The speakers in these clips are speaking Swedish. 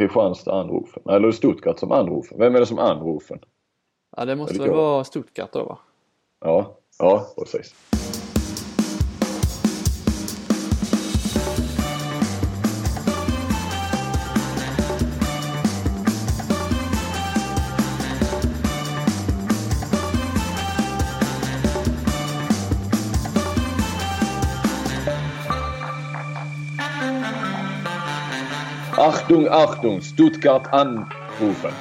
Kristianstad anrufen. Eller Stuttgart som anrufen? Vem är det som anrufen? Ja, det måste väl vara Stuttgart då va? Ja, ja precis. Achtung, Achtung, Stuttgart anrufen.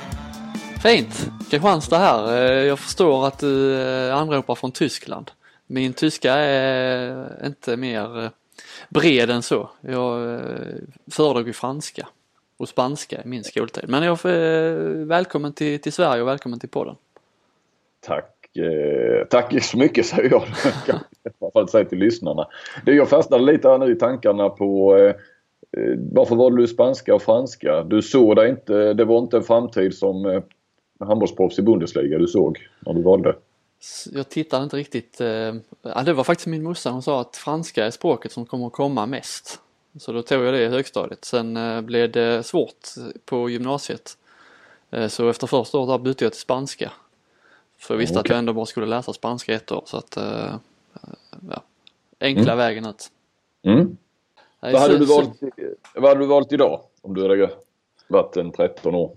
Fint! Kristianstad här. Eh, Jag förstår att du eh, anropar från Tyskland. Min tyska är inte mer eh, bred än så. Jag föredrog ju franska och spanska i min skoltid. Men jag välkommen till, till Sverige och välkommen till podden. Tack, tack så mycket säger jag. För att säga till lyssnarna. Det jag fastnade lite här nu i tankarna på varför valde du spanska och franska? Du såg det inte, det var inte en framtid som eh, handbollsproffs i Bundesliga du såg när du valde. Jag tittade inte riktigt. eh, Ja, det var faktiskt min morsa. Hon sa att franska är språket som kommer att komma mest. Så då tog jag det i högstadiet. Sen eh, blev det svårt på gymnasiet. Eh, Så efter första året bytte jag till spanska. För jag visste att Okej. jag ändå bara skulle läsa spanska ett år. Så att, eh, ja, enkla vägen ut. Mm. Nej, Vad, hade så- du så- valt, vad hade du valt idag? Om du hade varit en 13 år.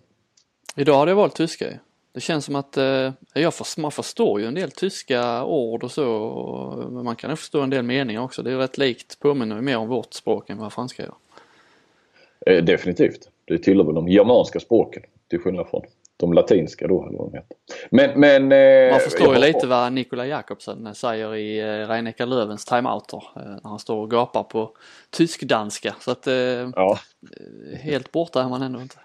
Idag hade jag valt tyska ju. Det känns som att eh, jag för, man förstår ju en del tyska ord och så. Och, men man kan förstå en del meningar också. Det är rätt likt, påminner mer om vårt språk än vad franska gör. Eh, definitivt. Det tillhör väl de germanska språken till skillnad från de latinska då eller vad de heter. Men, men... eh, Man förstår ju lite vad Nikola Jakobsen säger i eh, Rhein Löwens timeouter. Eh, när han står och gapar på tysk-danska. Så att eh, Ja. helt borta är man ändå inte.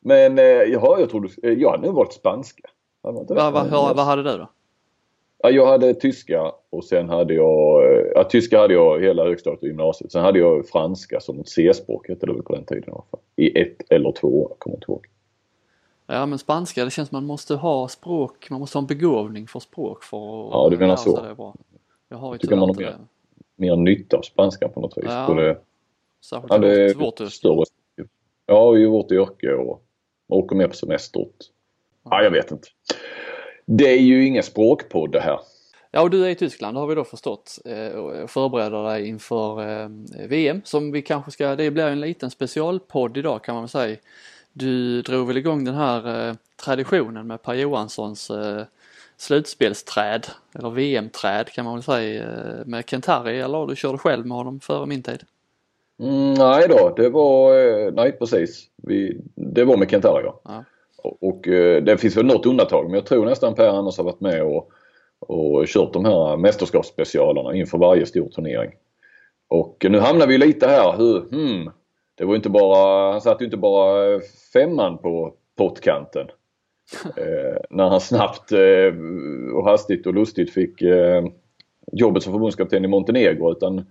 Men eh, jaha, jag trodde... eh, Jag hade nog valt spanska. Vad va, hur- vad hade du då? Ja, jag hade tyska och sen hade jag... eh, Ja, tyska hade jag hela högstadiet och gymnasiet. Sen hade jag franska som ett C-språk hette det väl på den tiden i alla fall. I ett eller två år, jag kommer inte ihåg. Ja men spanska det känns som man måste ha språk, man måste ha en begåvning för språk för att Ja, du menar så. det bra. Jag har ju Tycker man har det. Mer nytta av spanskan på något vis. Ja. Både, Särskilt ja, det är vårt, större... Ja, i vårt yrke och man åker med på semester. Ja, jag vet inte. Det är ju ingen språkpodd det här. Ja och du är i Tyskland har vi då förstått eh, och förbereder dig inför eh, VM som vi kanske ska, det blir en liten specialpodd idag kan man väl säga. Du drog väl igång den här eh, traditionen med Per Johanssons eh, slutspelsträd eller VM-träd kan man väl säga eh, med Kentari eller du körde själv med honom före min tid? Mm, nej då, det var... eh, Nej precis. Vi, det var med Kentara ja. Ja. Och, och eh, det finns väl något undantag men jag tror nästan Per annars har varit med och, och kört de här mästerskapsspecialerna inför varje stor turnering. Och nu hamnar vi lite här. Hur, hmm, det var inte bara, han satte ju inte bara eh, femman på pottkanten. Eh, när han snabbt eh, och hastigt och lustigt fick eh, jobbet som förbundskapten i Montenegro utan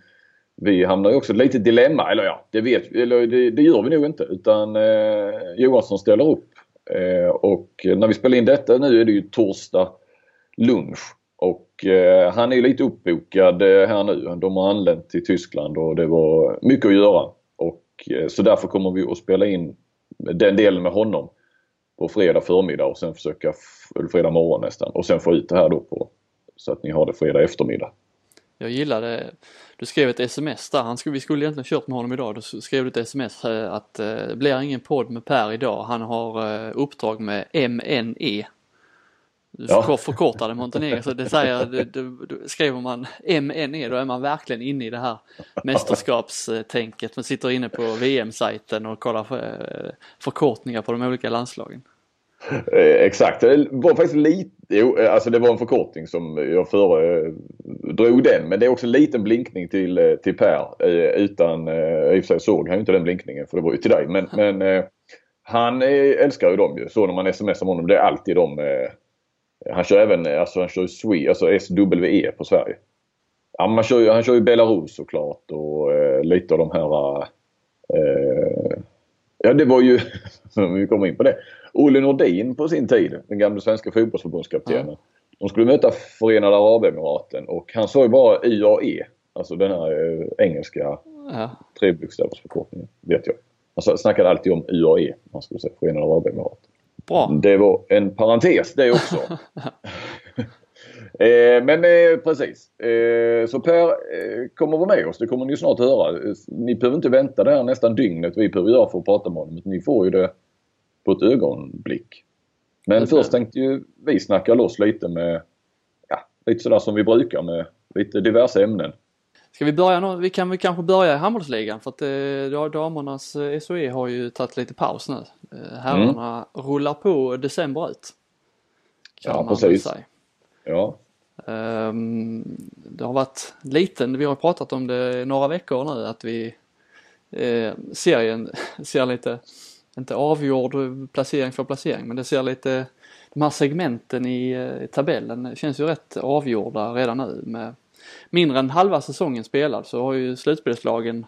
vi hamnar ju också litet dilemma. Eller ja, det, vet, eller det, det gör vi nog inte. Utan eh, Johansson ställer upp. Eh, och när vi spelar in detta nu är det ju torsdag lunch. Och eh, han är lite uppbokad här nu. De har anlänt till Tyskland och det var mycket att göra. Eh, så därför kommer vi att spela in den delen med honom på fredag förmiddag och sen försöka, eller fredag morgon nästan. Och sen få ut det här då på så att ni har det fredag eftermiddag. Jag gillade, du skrev ett sms där, han skulle, vi skulle egentligen kört med honom idag, då skrev du ett sms eh, att eh, det blir ingen podd med Per idag, han har uppdrag med MNE. Du Ja. förkortade Montenegro, så det säger, det, det, det, skriver man MNE då är man verkligen inne i det här mästerskapstänket. Man sitter inne på VM-sajten och kollar för, eh, förkortningar på de olika landslagen. Eh, exakt, det var faktiskt lite, jo, eh, alltså det var en förkortning som jag före drog den men det är också en liten blinkning till, till Per utan, i och för sig såg han ju inte den blinkningen för det var ju till dig men, men han älskar ju dem ju. Så när man smsar honom det är alltid de han kör även, alltså han kör SWE, alltså SWE på Sverige. Ja, man kör ju, han kör ju Belarus såklart och eh, lite av de här eh, Ja det var ju, vi kommer in på det, Olle Nordin på sin tid, den gamla svenska fotbollsförbundskaptenen. De skulle möta Förenade Arabemiraten och han sa ju bara UAE. Alltså den här eh, engelska Ja. trebokstäversförkortningen, vet jag. Man snackade alltid om UAE, man skulle säga Förenade Arabemiraten. Bra. Det var en parentes det också. eh, men eh, precis. Eh, så Per eh, kommer vara med oss. Det kommer ni snart höra. Ni behöver inte vänta det här nästan dygnet vi behöver göra för att prata med honom. Ni får ju det på ett ögonblick. Men Det först tänkte ju vi snacka loss lite med, ja, lite sådär som vi brukar med lite diverse ämnen. Ska vi börja nå- Vi kan väl kanske börja i handbollsligan för att eh, damernas eh, SOE har ju tagit lite paus nu. Eh, herrarna rullar på december ut. Kan Ja, precis. säga. Ja, Ehm, det har varit liten, vi har pratat om det i några veckor nu att vi eh, serien ser lite, inte avgjord placering för placering men det ser lite, de här segmenten i, eh, i tabellen känns ju rätt avgjorda redan nu med mindre än halva säsongen spelad så har ju slutspelslagen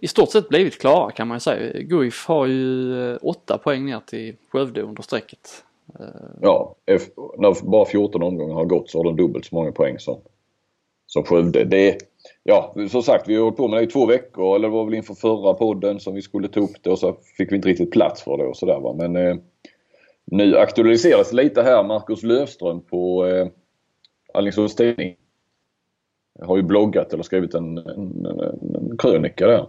i stort sett blivit klara kan man ju säga. Guif har ju eh, åtta poäng ner till Skövde under strecket. Eh, ja. När bara 14 omgångar har gått så har de dubbelt så många poäng som, som Skövde. Det, ja, som sagt vi har hållit på med det i två veckor eller det var väl inför förra podden som vi skulle ta upp det och så fick vi inte riktigt plats för det och sådär va. Men eh, nu aktualiseras lite här Marcus Lövström på eh, Alingsås Tidning. Har ju bloggat eller skrivit en, en, en, en krönika där.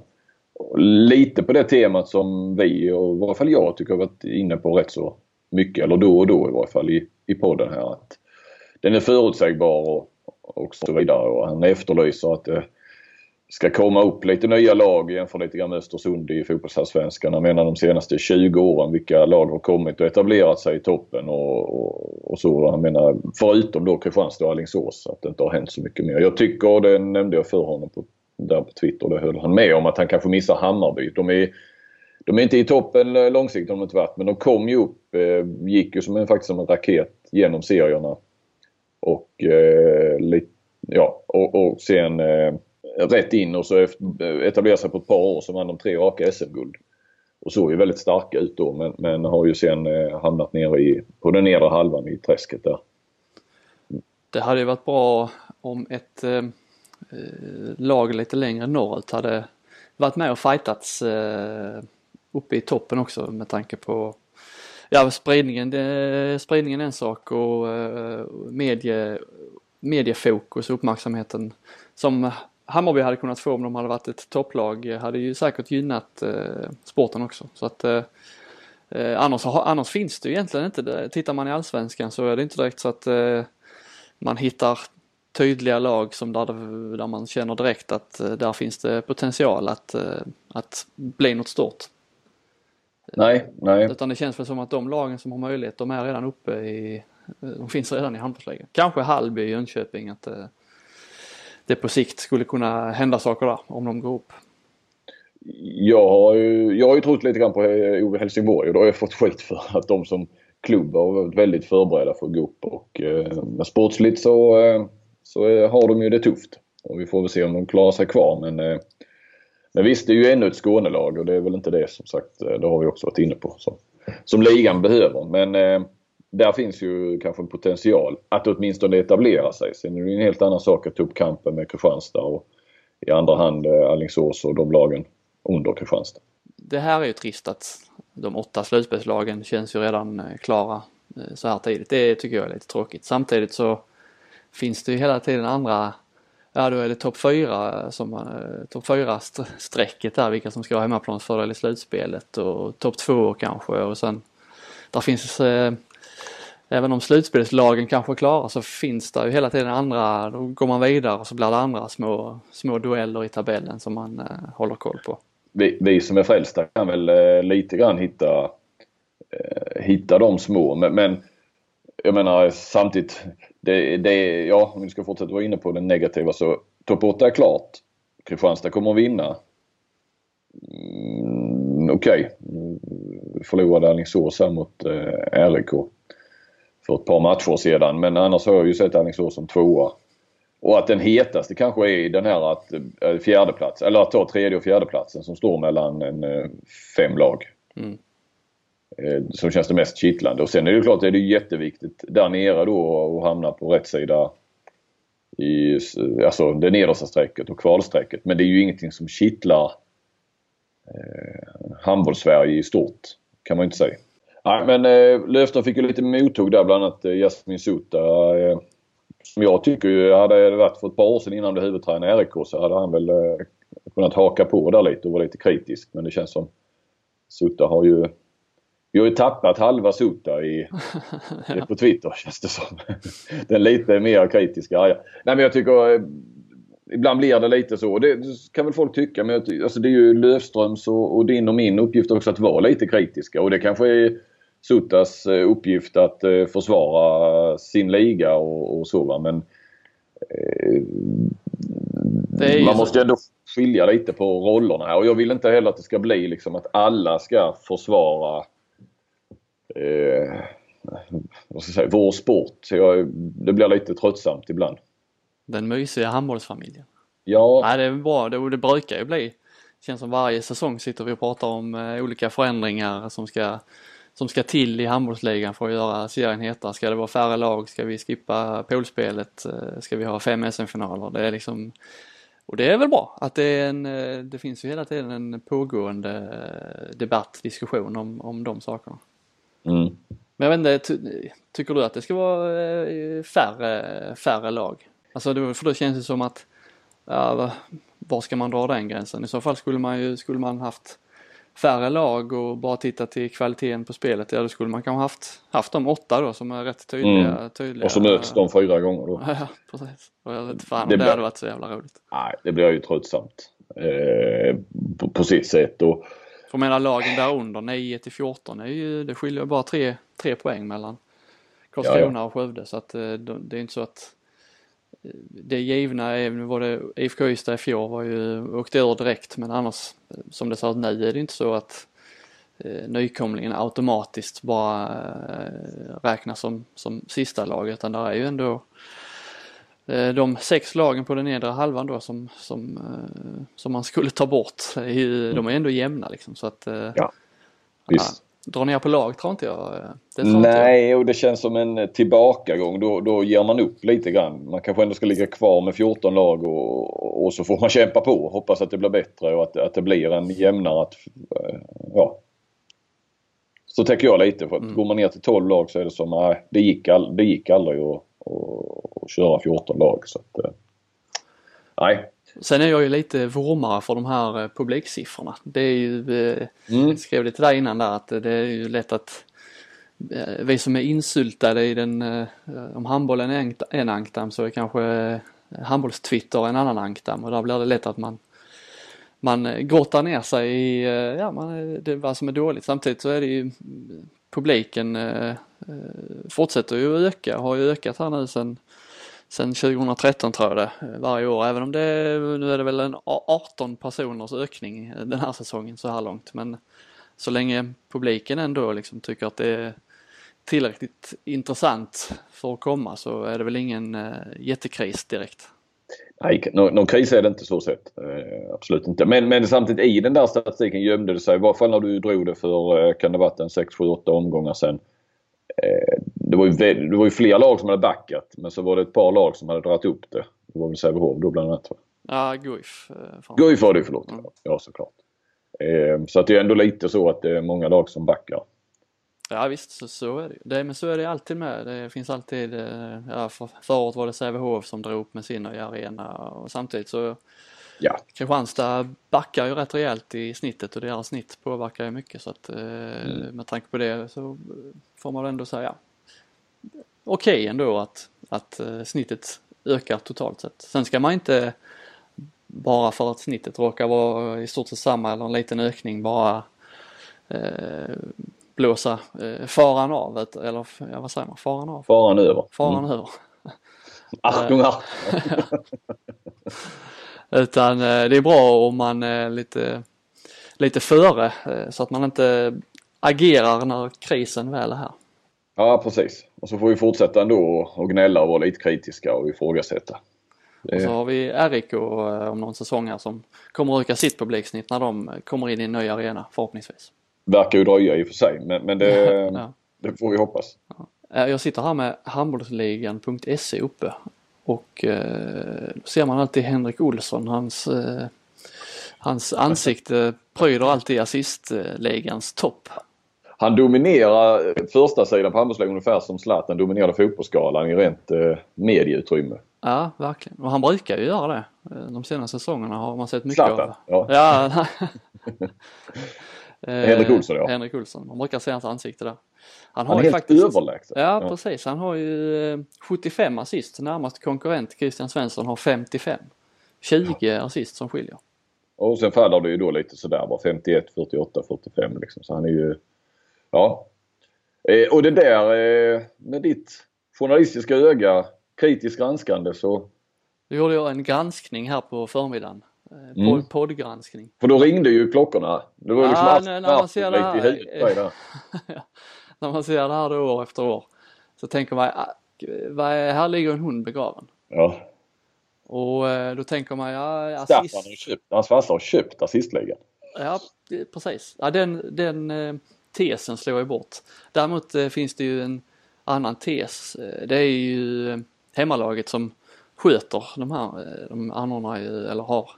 Lite på det temat som vi och i varje fall jag tycker har varit inne på rätt så mycket, eller då och då i varje fall i, i podden här. Att den är förutsägbar och, och så vidare och han efterlyser att det ska komma upp lite nya lag jämför lite grann med Östersund i fotbollsallsvenskan. Han menar de senaste 20 åren vilka lag har kommit och etablerat sig i toppen och, och, och så. Han menar förutom då Kristianstad och Alingsås att det inte har hänt så mycket mer. Jag tycker, och det nämnde jag för honom på, där på Twitter, det höll han med om att han kanske missar Hammarby. De är, de är inte i toppen långsiktigt har de inte varit men de kom ju upp, eh, gick ju som en, faktiskt som en raket genom serierna. Och, eh, lite, ja, och, och sen eh, rätt in och så etablerade sig på ett par år så vann de tre raka SM-guld. Och såg ju väldigt starka ut då men, men har ju sen eh, hamnat nere i, på den nedre halvan i träsket där. Det hade ju varit bra om ett eh, eh, lag lite längre norrut hade varit med och fightats eh, uppe i toppen också med tanke på ja, spridningen, det, spridningen är en sak och eh, medie, mediefokus och uppmärksamheten som Hammarby hade kunnat få om de hade varit ett topplag hade ju säkert gynnat eh, sporten också. Så att eh, eh, annars, annars finns det ju egentligen inte. det. Tittar man i allsvenskan så är det inte direkt så att eh, man hittar tydliga lag som där, där man känner direkt att eh, där finns det potential att, eh, att bli något stort. Nej, nej. Utan det känns väl som att de lagen som har möjlighet, de är redan uppe i, eh, de finns redan i handbollsligan. Kanske Hallby, Jönköping, att eh, det på sikt skulle kunna hända saker där om de går upp. Jag har, ju, jag har ju trott lite grann på eh, Ove Helsingborg och då har jag fått skit för att de som klubb har varit väldigt förberedda för att gå upp. Och, eh, men sportsligt så, eh, så eh, har de ju det tufft. Och vi får väl se om de klarar sig kvar. Men, eh, men visst, det är ju ännu ett Skånelag och det är väl inte det som sagt, eh, det har vi också varit inne på. Som, som ligan behöver. Men eh, där finns ju kanske en potential att åtminstone etablera sig. Sen är det ju en helt annan sak att ta upp kampen med Kristianstad och i andra hand eh, Alingsås och de lagen under Kristianstad. Det här är ju trist att de åtta slutspelslagen känns ju redan eh, klara eh, så här tidigt. Det tycker jag är lite tråkigt. Samtidigt så finns det ju hela tiden andra, ja då är det topp fyra som, topp fyra strecket där, vilka som ska ha hemmaplansfördel i slutspelet och topp två kanske och sen där finns eh, Även om slutspelslagen kanske är klara så finns det ju hela tiden andra, då går man vidare och så blir det andra små, små dueller i tabellen som man eh, håller koll på. Vi, vi som är frälsta kan väl eh, lite grann hitta, eh, hitta de små. Men, men jag menar samtidigt, det, det, ja om vi ska fortsätta vara inne på det negativa så topp 8 är klart. Kristianstad kommer att vinna. Mm, Okej, okay. förlorade Alingsås här mot eh, RIK för ett par matcher sedan. Men annars har jag ju sett Alingsås som tvåa. Och att den hetaste kanske är den här att eh, fjärde plats, eller att ta tredje och fjärde platsen som står mellan en, eh, fem lag. Mm. Eh, Som känns det mest kittlande. Och sen är det klart, det är det jätteviktigt där nere då att hamna på rätt sida i alltså det nedersta strecket och kvalstrecket. Men det är ju ingenting som kittlar eh, handbolls-Sverige i stort. Kan man ju inte säga. Nej, men eh, Löfström fick ju lite mothugg där bland annat eh, Jasmin Sutta. Eh, som jag tycker ju hade det varit för ett par år sedan innan han blev huvudtränare i RIK så hade han väl eh, kunnat haka på där lite och vara lite kritisk. Men det känns som Sutta har ju vi har ju tappat halva Sota i, ja. på Twitter känns det som. Den lite mer kritiska. Ja. Nej men jag tycker eh, ibland blir det lite så. Det kan väl folk tycka men alltså det är ju Löfströms och, och din och min uppgift också att vara lite kritiska och det kanske är Sotas eh, uppgift att eh, försvara sin liga och, och så va. Men eh, man måste ju ändå skilja lite på rollerna här och jag vill inte heller att det ska bli liksom att alla ska försvara eh, vad ska jag säga, vår sport. Jag, det blir lite tröttsamt ibland. Den mysiga handbollsfamiljen. Ja. Nej, det är bra. Det, det brukar ju bli. Det känns som varje säsong sitter vi och pratar om olika förändringar som ska, som ska till i handbollsligan för att göra serien hetare. Ska det vara färre lag? Ska vi skippa poolspelet? Eh, ska vi ha fem SM-finaler? Det är liksom och det är väl bra att det är en, eh, det finns ju hela tiden en pågående eh, debatt, diskussion om, om de sakerna. Mm. Men jag vet inte, ty, tycker du att det ska vara färre, färre lag? Alltså det, för då känns det som att, ja, var ska man dra den gränsen? I så fall skulle man ju, skulle man haft färre lag och bara titta till kvaliteten på spelet, ja då skulle man kanske haft, haft de åtta då som är rätt tydliga. Mm. tydliga och så möts de fyra gånger då. ja, precis. Och jag vet fan om det, det hade varit så jävla roligt. Nej, det blir ju tröttsamt. Eh, på, på sitt sätt. Och, för menar lagen där under 9 till 14 är ju, det skiljer bara tre, tre poäng mellan Karlskrona ja, ja. och Skövde så att eh, det är inte så att det givna var det IFK Ystad i fjol var ju, åkte ur direkt men annars som det ser ut nu är det inte så att eh, nykomlingen automatiskt bara eh, räknas som, som sista lag utan där är ju ändå Eh, de sex lagen på den nedre halvan då som, som, eh, som man skulle ta bort, de är ändå jämna liksom så att eh, ja, visst dra ner på lag tror inte jag. Det Nej, jag. och det känns som en tillbakagång. Då, då ger man upp lite grann. Man kanske ändå ska ligga kvar med 14 lag och, och så får man kämpa på och hoppas att det blir bättre och att, att det blir en jämnare... Att, ja. Så tänker jag lite. För att mm. Går man ner till 12 lag så är det som, nej, det gick, all, det gick aldrig att och, och köra 14 lag. Så att, eh, nej. Sen är jag ju lite vurmare för de här eh, publiksiffrorna. Det är ju, eh, mm. jag skrev det till dig innan där, att det är ju lätt att vi som är insyltade i den, om handbollen är en ankdam så är kanske handbollstwitter en annan ankdam och där blir det lätt att man man grottar ner sig i ja, man, det, vad som är dåligt. Samtidigt så är det ju publiken Eh, fortsätter ju att öka, har ju ökat här nu sen, sen 2013 tror jag det, eh, varje år. Även om det nu är det väl en 18 personers ökning eh, den här säsongen så här långt. Men så länge publiken ändå liksom tycker att det är tillräckligt intressant för att komma så är det väl ingen eh, jättekris direkt. Nej, någon, någon kris är det inte så sett. Eh, absolut inte. Men, men samtidigt i den där statistiken gömde det sig, i varje fall när du drog det för, kan det varit en 6, 7, 8 omgångar sen. Eh, det var, ju, det var ju fler lag som hade backat men så var det ett par lag som hade dragit upp det. Det var väl Sävehof då bland annat? Ja, Guif. Eh, Guif var det förlåt. Mm. Ja, såklart. Eh, så att det är ändå lite så att det är många lag som backar. Ja visst, så, så är det det, Men så är det alltid med. Det finns alltid, ja för, förra året var det Sävehof som drog upp med sin nya arena och samtidigt så ja. Kristianstad backar ju rätt rejält i snittet och deras snitt påverkar ju mycket så att mm. med tanke på det så får man ändå säga okej okay ändå att, att uh, snittet ökar totalt sett. Sen ska man inte bara för att snittet råkar vara i stort sett samma eller en liten ökning bara uh, blåsa uh, faran av, eller ja, vad säger man, faran av? Faran över. Faran mm. över. Achtung, Utan det är bra om man är lite, lite före så att man inte agerar när krisen väl är här. Ja precis. Och så får vi fortsätta ändå och gnälla och vara lite kritiska och ifrågasätta. Det... Och så har vi RIK eh, om någon säsong här som kommer att öka sitt publiksnitt när de kommer in i en ny arena förhoppningsvis. Verkar ju dröja i och för sig men, men det, ja. det får vi hoppas. Ja. Eh, jag sitter här med handbollsligan.se uppe och eh, ser man alltid Henrik Olsson, hans, eh, hans ansikte pryder alltid assistligans topp. Han dominerar första sidan på handbollsligan ungefär som Zlatan dominerade fotbollsskalan i rent eh, medieutrymme. Ja, verkligen. Och han brukar ju göra det. Eh, de senaste säsongerna har man sett mycket Zlatan, av. ja. Ja. Eh, Henrik Olsson, ja. Henrik Olsson. Man brukar se hans ansikte där. Han är helt överlägsen. Ja, precis. Han har ju eh, 75 assist. Närmast konkurrent Christian Svensson har 55. 20 assist som skiljer. Och sen faller det ju då lite sådär bara 51, 48, 45 liksom. Så han är ju... Ja. Eh, och det där eh, med ditt journalistiska öga, kritiskt granskande så... Då gjorde jag en granskning här på förmiddagen. Eh, Mm. Poddgranskning. För då ringde ju klockorna. Det var ju liksom allt när- man ser det i här- huvudet. När man ser det här då år efter år. Så tänker man, ah, vad är, här ligger en hund begraven. Ja. Och eh, då tänker man, ja Staffan har assist. köpt, hans farsa har köpt assistligan. Ja, precis. Ja, den, den eh, tesen slår jag bort. Däremot eh, finns det ju en annan tes. Eh, Det är ju eh, hemmalaget som sköter de här. De anordnar ju, eller har,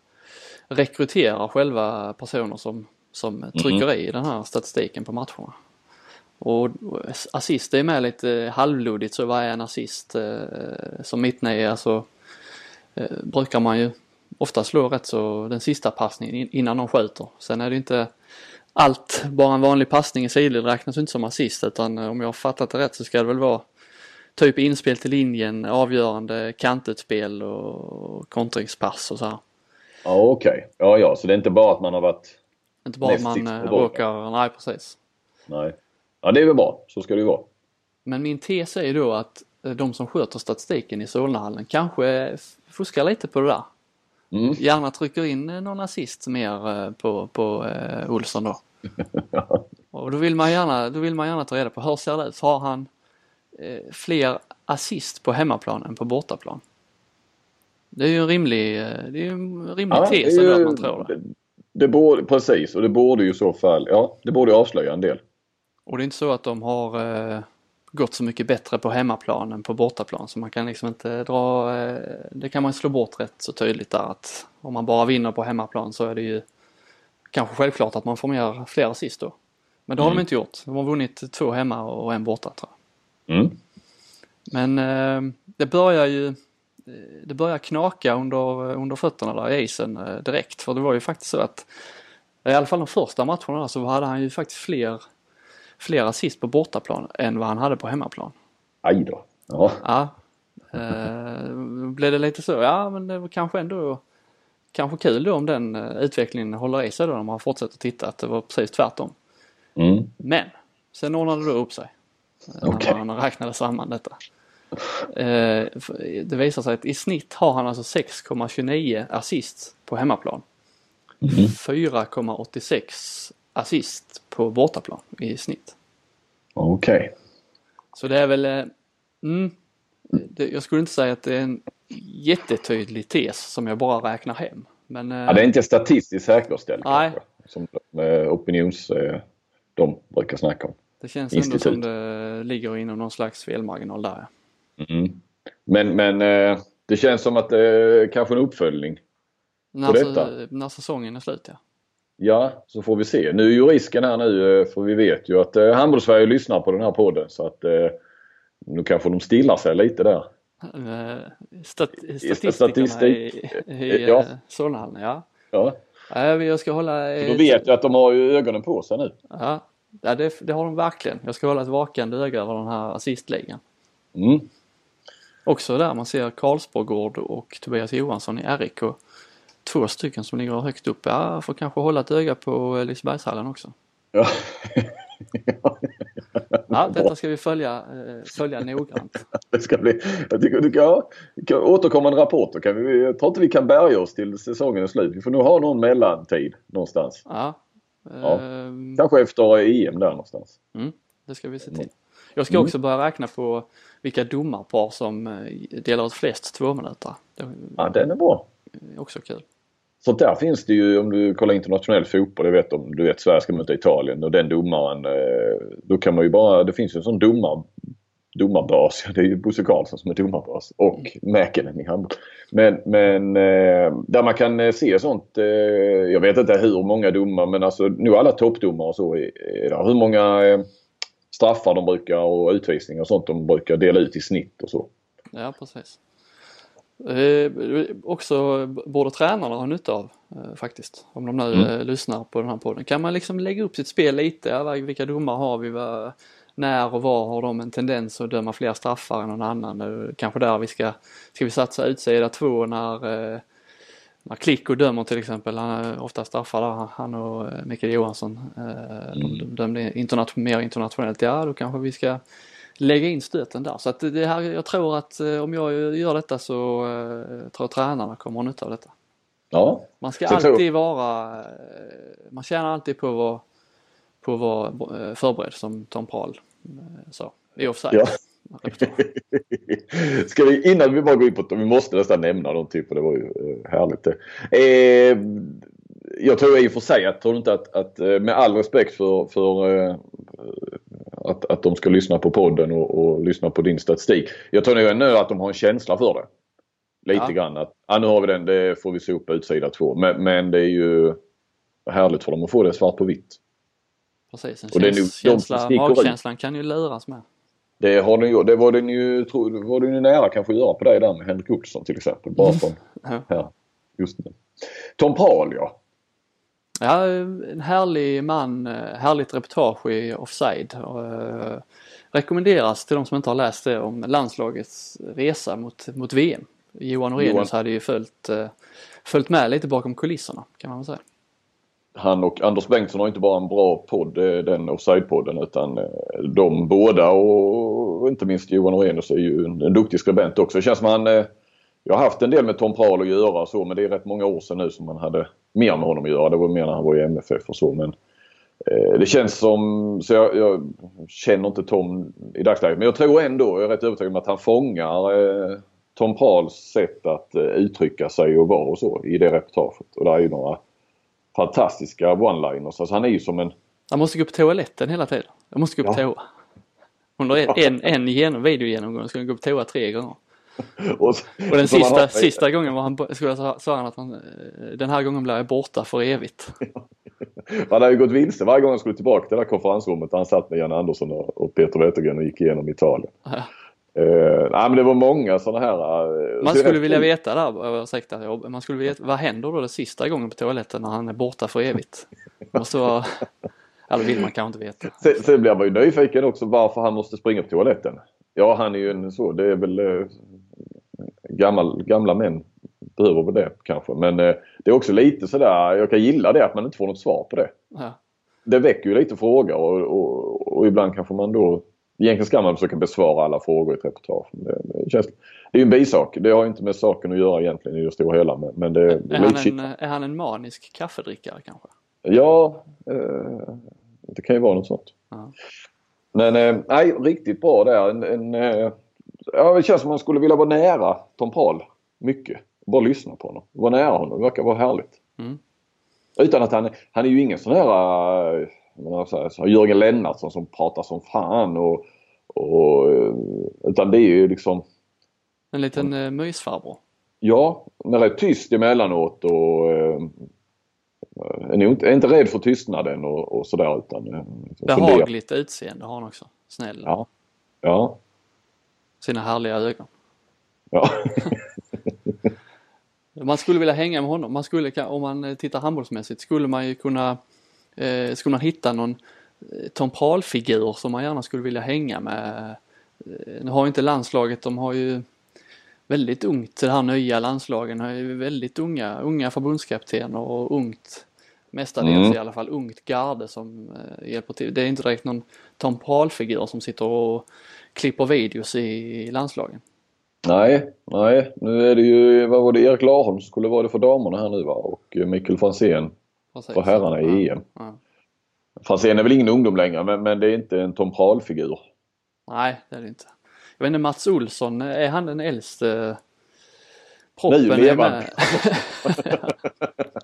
rekryterar själva personer som, som trycker i den här statistiken på matcherna. Och assist är med lite halvlodigt så vad är en assist? Som mittnio så eh, brukar man ju ofta slå rätt så den sista passningen in- innan de skjuter. Sen är det inte allt, bara en vanlig passning i sidled räknas inte som assist utan eh, om jag har fattat det rätt så ska det väl vara typ inspel till linjen, avgörande kantutspel och kontringspass och så här. Ja okej. Ja ja, så det är inte bara att man har varit... Inte bara Näst man eh, råkar, nej precis. Nej. Ja det är väl bra. Så ska det ju vara. Men min tes är ju då att eh, de som sköter statistiken i Solnahallen kanske fuskar lite på det där. Mm. Gärna trycker in eh, någon assist mer eh, på, på eh, Olsson då. Och då vill man gärna, då vill man gärna ta reda på hur ser det ut? Har han eh, fler assist på hemmaplan än på bortaplan? Det är ju en rimlig, eh, det är en rimlig Ja, tes ändå att man tror det. det. Borde, precis och det borde ju i så fall, ja det borde avslöja en del. Och det är inte så att de har eh, gått så mycket bättre på hemmaplan än på bortaplan så man kan liksom inte dra, eh, det kan man slå bort rätt så tydligt där att om man bara vinner på hemmaplan så är det ju kanske självklart att man får mer, fler assist då. Men det har Mm. de inte gjort. De har vunnit två hemma och en borta tror jag. Mm. Men eh, det börjar ju eh, det börjar knaka under, under fötterna där i isen direkt. För det var ju faktiskt så att i alla fall de första matcherna så hade han ju faktiskt fler, fler assist på bortaplan än vad han hade på hemmaplan. Aj då. Ja. Ja. Eh, blev det lite så? Ja men det var kanske ändå kanske kul då om den eh, utvecklingen håller i sig då när man fortsätter titta att det var precis tvärtom. Mm. Men sen ordnade det upp sig. eh, Okej. När man räknade samman detta. Eh, Det visar sig att i snitt har han alltså 6,29 assist på hemmaplan. Mm. 4,86 assist på bortaplan i snitt. Okej. Så det är väl, eh, mm, det, jag skulle inte säga att det är en jättetydlig tes som jag bara räknar hem. Men eh, Ja, det är inte statistiskt säkerställt Nej. kanske. Som eh, opinions... De brukar snacka om. det känns ändå institut. som det ligger inom någon slags felmarginal där. Mm. Men, men det känns som att det är kanske en uppföljning. När, detta? när säsongen är slut ja. Ja, så får vi se. Nu är ju risken här nu, eh, för vi vet ju att eh, Handbollssverige lyssnar på den här podden så att eh, nu kanske de stillar sig lite där. Eh, Stat statistik- statistikerna i, i ja. ja. Solnahallen, ja. Ja, jag ska hålla... eh, då vet jag att de har ju ögonen på sig nu. Ja, ja det, det har de verkligen. Jag ska hålla ett vakande öga över den här assistligan. Mm. Också där man ser Karlsborgård och Tobias Johansson i RIK. Två stycken som ligger högt upp. Ja, jag får kanske hålla ett öga på eh, Lisebergshallen också. Ja. Ja, detta ska vi följa, eh, följa noggrant. Det ska bli, jag tycker, du kan, kan återkommande rapporter kan vi, jag tror inte vi kan bärga oss till säsongen är slut. Vi får nog ha någon mellantid någonstans. Ja, Ja. ehm, Kanske efter EM där någonstans. Mm, det ska vi se till. Jag ska Mm. också börja räkna på vilka domarpar som eh, delar ut flest tvåminuter. Ja, den är bra. är också kul. Så där finns det ju om du kollar internationell fotboll, jag vet om du vet Sverige ska möta Italien och den domaren, eh, då kan man ju bara, det finns ju en sån domar domarbas. Det är ju Bosse Karlsson som är domarbas och. Mäkinen i handboll. Men, men eh, där man kan eh, se sånt. Jag vet inte hur många domar men alltså nu alla toppdomare och så. Hur många straffar de brukar och utvisningar och sånt de brukar dela ut i snitt och så. Ja precis. Eh, också borde tränarna ha nytta av eh, faktiskt. Om de nu mm. eh, lyssnar på den här podden. Kan man liksom lägga upp sitt spel lite? Ja, vilka domar har vi? Vad, när och var har de en tendens att döma fler straffar än någon annan? Kanske där vi ska, ska vi satsa utsida två när, eh, när Klicko dömer till exempel. Han ofta straffar där, han och eh, Mikael Johansson. Eh, mm. De dömde internation, mer internationellt. Ja, då kanske vi ska lägga in stöten där. Så att det här, jag tror att om jag gör detta så uh, tror jag tränarna kommer ha nytta av detta. Ja. Man ska alltid tror... vara, man tjänar alltid på att vara på att vara eh, förberedd som Tom Prahl eh, sa i offside. Ja. Ska vi, innan vi bara går in på det, vi måste nästan nämna dem typ, det var ju eh, härligt det. Eh, jag tror i och för sig, jag tror inte att, att med all respekt för, för eh, att, att de ska lyssna på podden och, och, lyssna på din statistik. Jag tror nog ändå att de har en känsla för det. Lite ja. grann att, ja nu har vi den, det får vi se upp utsida två. Men, men det är ju härligt för dem att få det svart på vitt. Precis, en och käns nu, känsla, magkänslan kan ju luras med. Det, har den ju, det var den ju, tro, var den ju nära kanske att göra på dig där med Henrik Olsson till exempel. Bara mm. från ja. här, just nu. Tom Paul ja. Ja, en härlig man, eh, härligt reportage i Offside. Och, uh, rekommenderas till de som inte har läst det om landslagets resa mot, mot VM. Johan Orenius hade ju följt, uh, följt med lite bakom kulisserna kan man väl säga han och Anders Bengtsson har inte bara en bra podd, eh, den Offside-podden, utan eh, de båda och inte minst Johan Orenius är ju en, duktig skribent också. Det känns som han, eh, jag har haft en del med Tom Prahl att göra och så men det är rätt många år sedan nu som man hade mer med honom att göra. Det var mer när han var i MFF och så men det känns som, så jag, jag, känner inte Tom i dagsläget men jag tror ändå, jag är rätt övertygad om att han fångar Tom Prahls sätt att uttrycka sig och vara och så i det reportaget. Och det är ju några fantastiska one-liners. Alltså han är ju som en... Han måste gå på toaletten hela tiden. Jag måste gå på ja. toa. Under en, en, en genom, videogenomgång ska han gå på toa tre gånger. Och, och, den sista, har... sista gången var han, skulle sa han att han, eh, den här gången blir jag borta för evigt. han hade ju gått vilse varje gång han skulle tillbaka till det där konferensrummet där han satt med Jan Andersson och, Peter Wettergren och gick igenom Italien. Ja. Uh, nej men det var många sådana här. Uh, man skulle vilja veta där, ursäkta, man skulle veta, vad händer då den sista gången på toaletten när han är borta för evigt? Måste vara, eller vill man kanske inte veta. Sen, sen blir man ju nyfiken också varför han måste springa på toaletten. Ja han är ju en så, det är väl gammal, gamla män behöver väl det kanske. Men uh, det är också lite sådär, jag kan gilla det att man inte får något svar på det. Ja. Det väcker ju lite frågor och, och, och ibland kanske man då Egentligen ska man försöka besvara alla frågor i ett reportage. Det, det, känns, det är ju en bisak. Det har inte med saken att göra egentligen i det stora hela. Men, men det, är, är, han en, är han en manisk kaffedrickare kanske? Ja, eh, det kan ju vara något sånt. Aha. Men eh, nej, riktigt bra där. En, en, eh, ja, det känns som man skulle vilja vara nära Tom Paul mycket. Bara lyssna på honom. Vara nära honom. Det verkar vara härligt. Mm. Utan att han, han är ju ingen sån här eh, så, så Jörgen Lennartsson som pratar som fan och, och utan det är ju liksom En liten eh, mysfarbror? Ja, men rätt tyst emellanåt och eh, är, inte, är inte rädd för tystnaden och, och sådär utan eh, Behagligt utseende har han också. Snäll. Ja. Ja. Sina härliga ögon. Ja. man skulle vilja hänga med honom. Man skulle, om man tittar handbollsmässigt, skulle man ju kunna Eh, skulle man hitta någon eh, Tom Prahl-figur som man gärna skulle vilja hänga med. Eh, nu har ju inte landslaget, de har ju väldigt ungt, det här nya landslagen har ju väldigt unga, unga förbundskaptener och ungt mestadels mm. i alla fall ungt garde som eh, hjälper till. Det är inte direkt någon Tom Prahl-figur som sitter och klipper videos i, landslagen. Nej, nej. Nu är det ju, vad var det, Erik Larholm skulle vara det för damerna här nu va och Mikael Franzén Precis. för herrarna i EM. Ja. Franzén är väl ingen ungdom längre men, men det är inte en Tom Prahl-figur. Nej, det är det inte. Jag vet inte, Mats Olsson, är han den äldste? Proppen nu levande.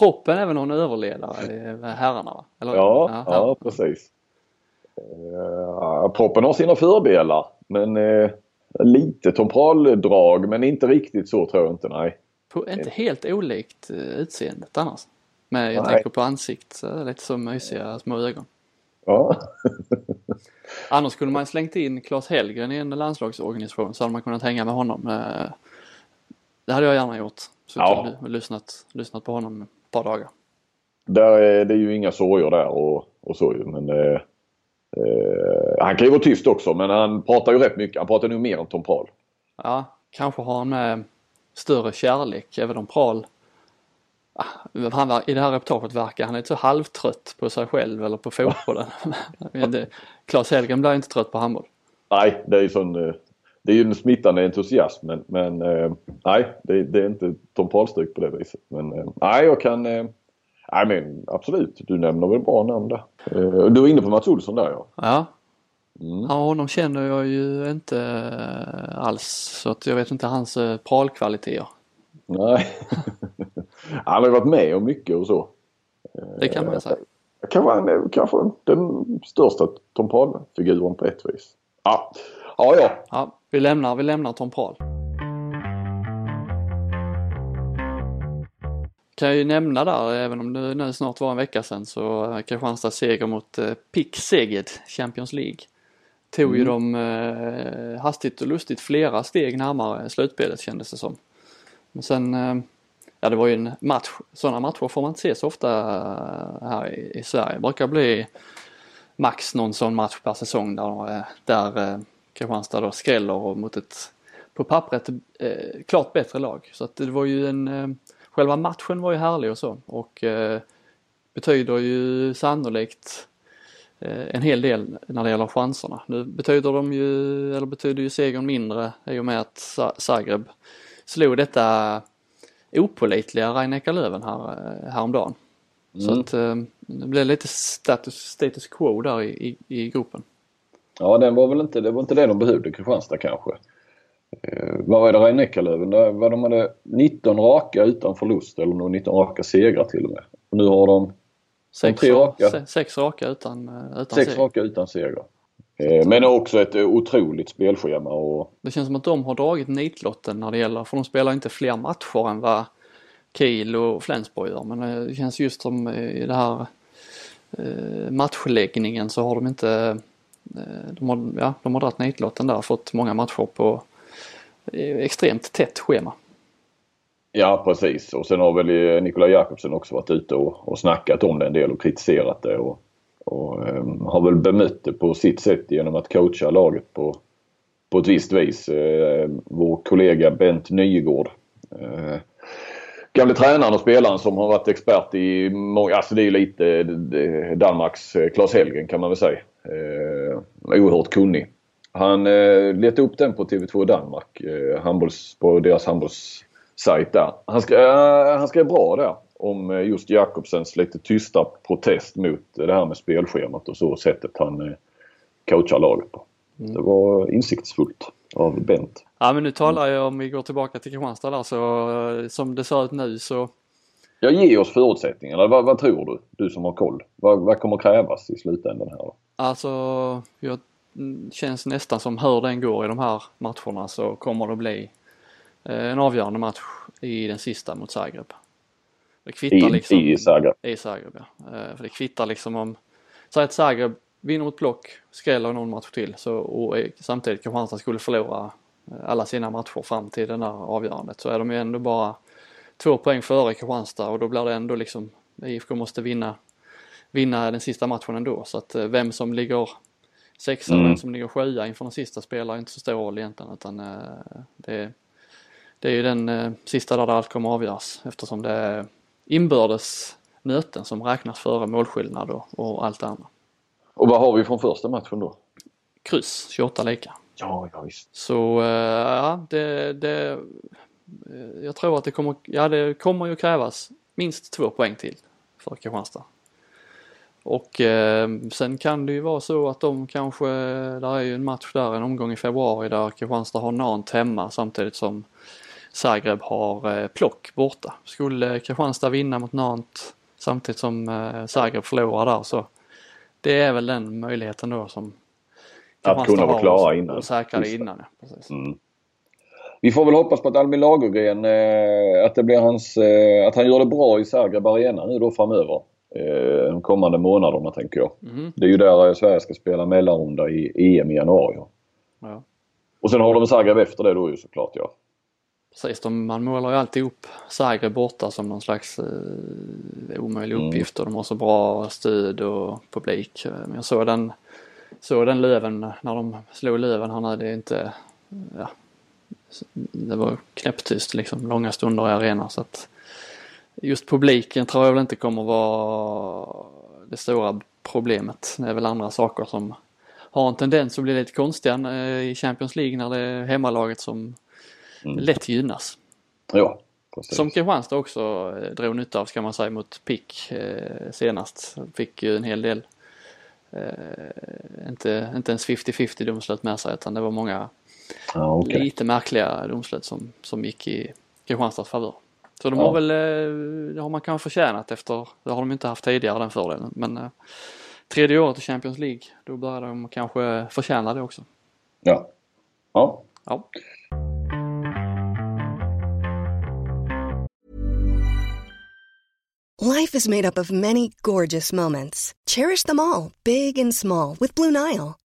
Proppen är väl någon överledare i herrarna va? Eller? Ja, ja, ja, precis. Uh, proppen har sina fördelar men uh, lite tompraldrag men inte riktigt så tror jag inte, nej. På, inte helt olikt utseendet annars. Men jag nej. tänker på ansikt, lite så mysiga små ögon. Ja. Annars skulle man slängt in Claes Hellgren i en landslagsorganisation så hade man kunnat hänga med honom. Det hade jag gärna gjort. Suttit ja. och lyssnat, lyssnat på honom par dagar. Där är det ju inga sorger där och, och så ju. Men, eh, eh, han kan ju vara tyst också men han pratar ju rätt mycket. Han pratar nog mer än Tom Prahl. Ja, kanske har han med större kärlek även om Prahl ah, han, I det här reportaget verkar han lite så halvtrött på sig själv eller på fotbollen. Claes Hellgren blir inte trött på handboll. Nej, det är ju sån eh, det är ju en smittande entusiasm men, men eh, nej det, det, är inte Tom Pahlstryk på det viset. Men eh, nej jag kan eh, Nej men absolut, du nämner väl bra namn där. Eh, du var inne på Mats Olsson där ja. Ja. Mm. Ja, honom känner jag ju inte eh, alls så att jag vet inte hans eh, pralkvaliteter. Nej. Han har ju varit med om mycket och så. Det kan man säga. Kan vara kanske den största Tom Prahl-figuren på ett vis. Ja. ja, ja. ja vi lämnar, vi lämnar Tom Prahl. kan ju nämna där, även om det nu snart var en vecka sedan, så Kristianstads seger mot eh, PIK Seged, Champions League. Tog mm. ju dem eh, hastigt och lustigt flera steg närmare slutspelet kändes det som. Men sen, eh, ja det var ju en match, sådana matcher får man inte se så ofta eh, här i, i Sverige. Det brukar bli max någon sån match per säsong där, eh, där Kristianstad då skräller mot ett på pappret eh, klart bättre lag. Så att det var ju en eh, själva matchen var ju härlig och så och eh, betyder ju sannolikt eh, en hel del när det gäller chanserna. Nu betyder de ju, eller betyder ju segern mindre i och med att Zagreb slog detta opolitliga rhein löven här, eh, häromdagen. Mm. Så att eh, det blev lite status, status quo där i, i, i gruppen. Ja, den var väl inte, det var inte det de behövde, Kristianstad kanske. Eh, vad var det? Var de hade 19 raka utan förlust eller 19 raka segrar till och med. Och nu har de sex, tre raka. sex raka utan, eh, utan Sex raka utan segrar. Eh, men också ett otroligt spelschema. Och... Det känns som att de har dragit nitlotten när det gäller, för de spelar inte fler matcher än vad Kiel och Flensburg gör. Men det känns just som i det här matchläggningen så har de inte, Eh, de har, ja, de har dragit nitlotten där, och fått många matcher på eh, extremt tätt schema. Ja precis och sen har väl eh, Nikolaj Jakobsen också varit ute och, och snackat om det en del och kritiserat det och, och um, har väl bemött det på sitt sätt genom att coacha laget på, på ett visst vis. Uh, vår kollega Bent Nygård uh, gamle tränaren och spelaren som har varit expert i många, alltså det är lite Danmarks Claes Helgen kan man väl säga. Oerhört kunnig. Han eh, letade upp den på TV2 Danmark, eh, handbolls, på deras handbollssajt där. Han skrev, eh, han skrev bra där om eh, just Jakobsens lite tysta protest mot det här med spelschemat och så sättet han eh, coachar laget på. Mm. Det var insiktsfullt av Bent. Ja men nu talar jag om vi går tillbaka till Kristianstad där så eh, som det ser ut nu så Ja, ge oss förutsättningarna. Vad, vad, tror du? Du som har koll. Vad, vad kommer krävas i slutändan här då? Alltså, jag känns nästan som hur den går i de här matcherna så kommer det bli eh, en avgörande match i den sista mot Zagreb. Det kvittar I, liksom. I Zagreb? I Zagreb ja. Eh, för det kvittar liksom om, säg att Zagreb vinner mot block, skräller någon match till så, och samtidigt Kristianstad skulle förlora eh, alla sina matcher fram till den här avgörandet så är de ju ändå bara två poäng före Kristianstad och då blir det ändå liksom IFK måste vinna, vinna den sista matchen ändå så att vem som ligger sexa mm. som ligger sjua inför den sista spelar inte så stor roll egentligen utan uh, det, det är ju den uh, sista där allt kommer avgöras eftersom det är inbördes möten som räknas före målskillnad och, och allt det andra. Och vad har vi från första matchen då? Kryss, 28 lika. Ja, ja visst. Så ja, det, det jag tror att det kommer, ja det kommer ju krävas minst två poäng till för Kristianstad. Och eh, sen kan det ju vara så att de kanske, där är ju en match där, en omgång i februari där Kristianstad har Nant hemma samtidigt som Zagreb har eh, Plock borta. Skulle Kristianstad vinna mot Nant samtidigt som eh, Zagreb förlorar där så det är väl den möjligheten då som att kunna vara klara innan. Och säkra det innan, ja. Precis. Mm. Vi får väl hoppas på att Albin Lagergren, eh, att det blir hans, eh, att han gör det bra i Zagreb Arena nu då framöver. Eh, de kommande månaderna tänker jag. Mm. Det är ju där Sverige ska spela mellanrunda i EM i januari. Ja. Och sen har de Zagreb efter det då ju såklart ja. Precis, de, man målar ju alltid upp Zagreb borta som någon slags eh, omöjlig mm. uppgift och de har så bra stöd och publik. Men jag såg den, såg den Löven när de slog Löven här det är inte, ja, det var knäpptyst liksom långa stunder i arenan så att just publiken tror jag väl inte kommer vara det stora problemet. Det är väl andra saker som har en tendens att bli lite konstiga eh, i Champions League när det är hemmalaget som mm. lätt gynnas. Ja, precis. Som Kristianstad också eh, drog nytta av ska man säga mot PIK eh, senast. Fick ju en hel del, inte, inte ens 50-50 domslut med sig utan det var många ah, okay. lite märkliga domslut som, som gick i Kristianstads favör. Så de ja. har väl, eh, det har man kanske förtjänat efter, det har de inte haft tidigare den fördelen. Men eh, tredje året i Champions League, då börjar de kanske förtjäna det också. Ja. Ja. ja. Life is made up of many gorgeous moments. Cherish them all, big and small, with Blue Nile.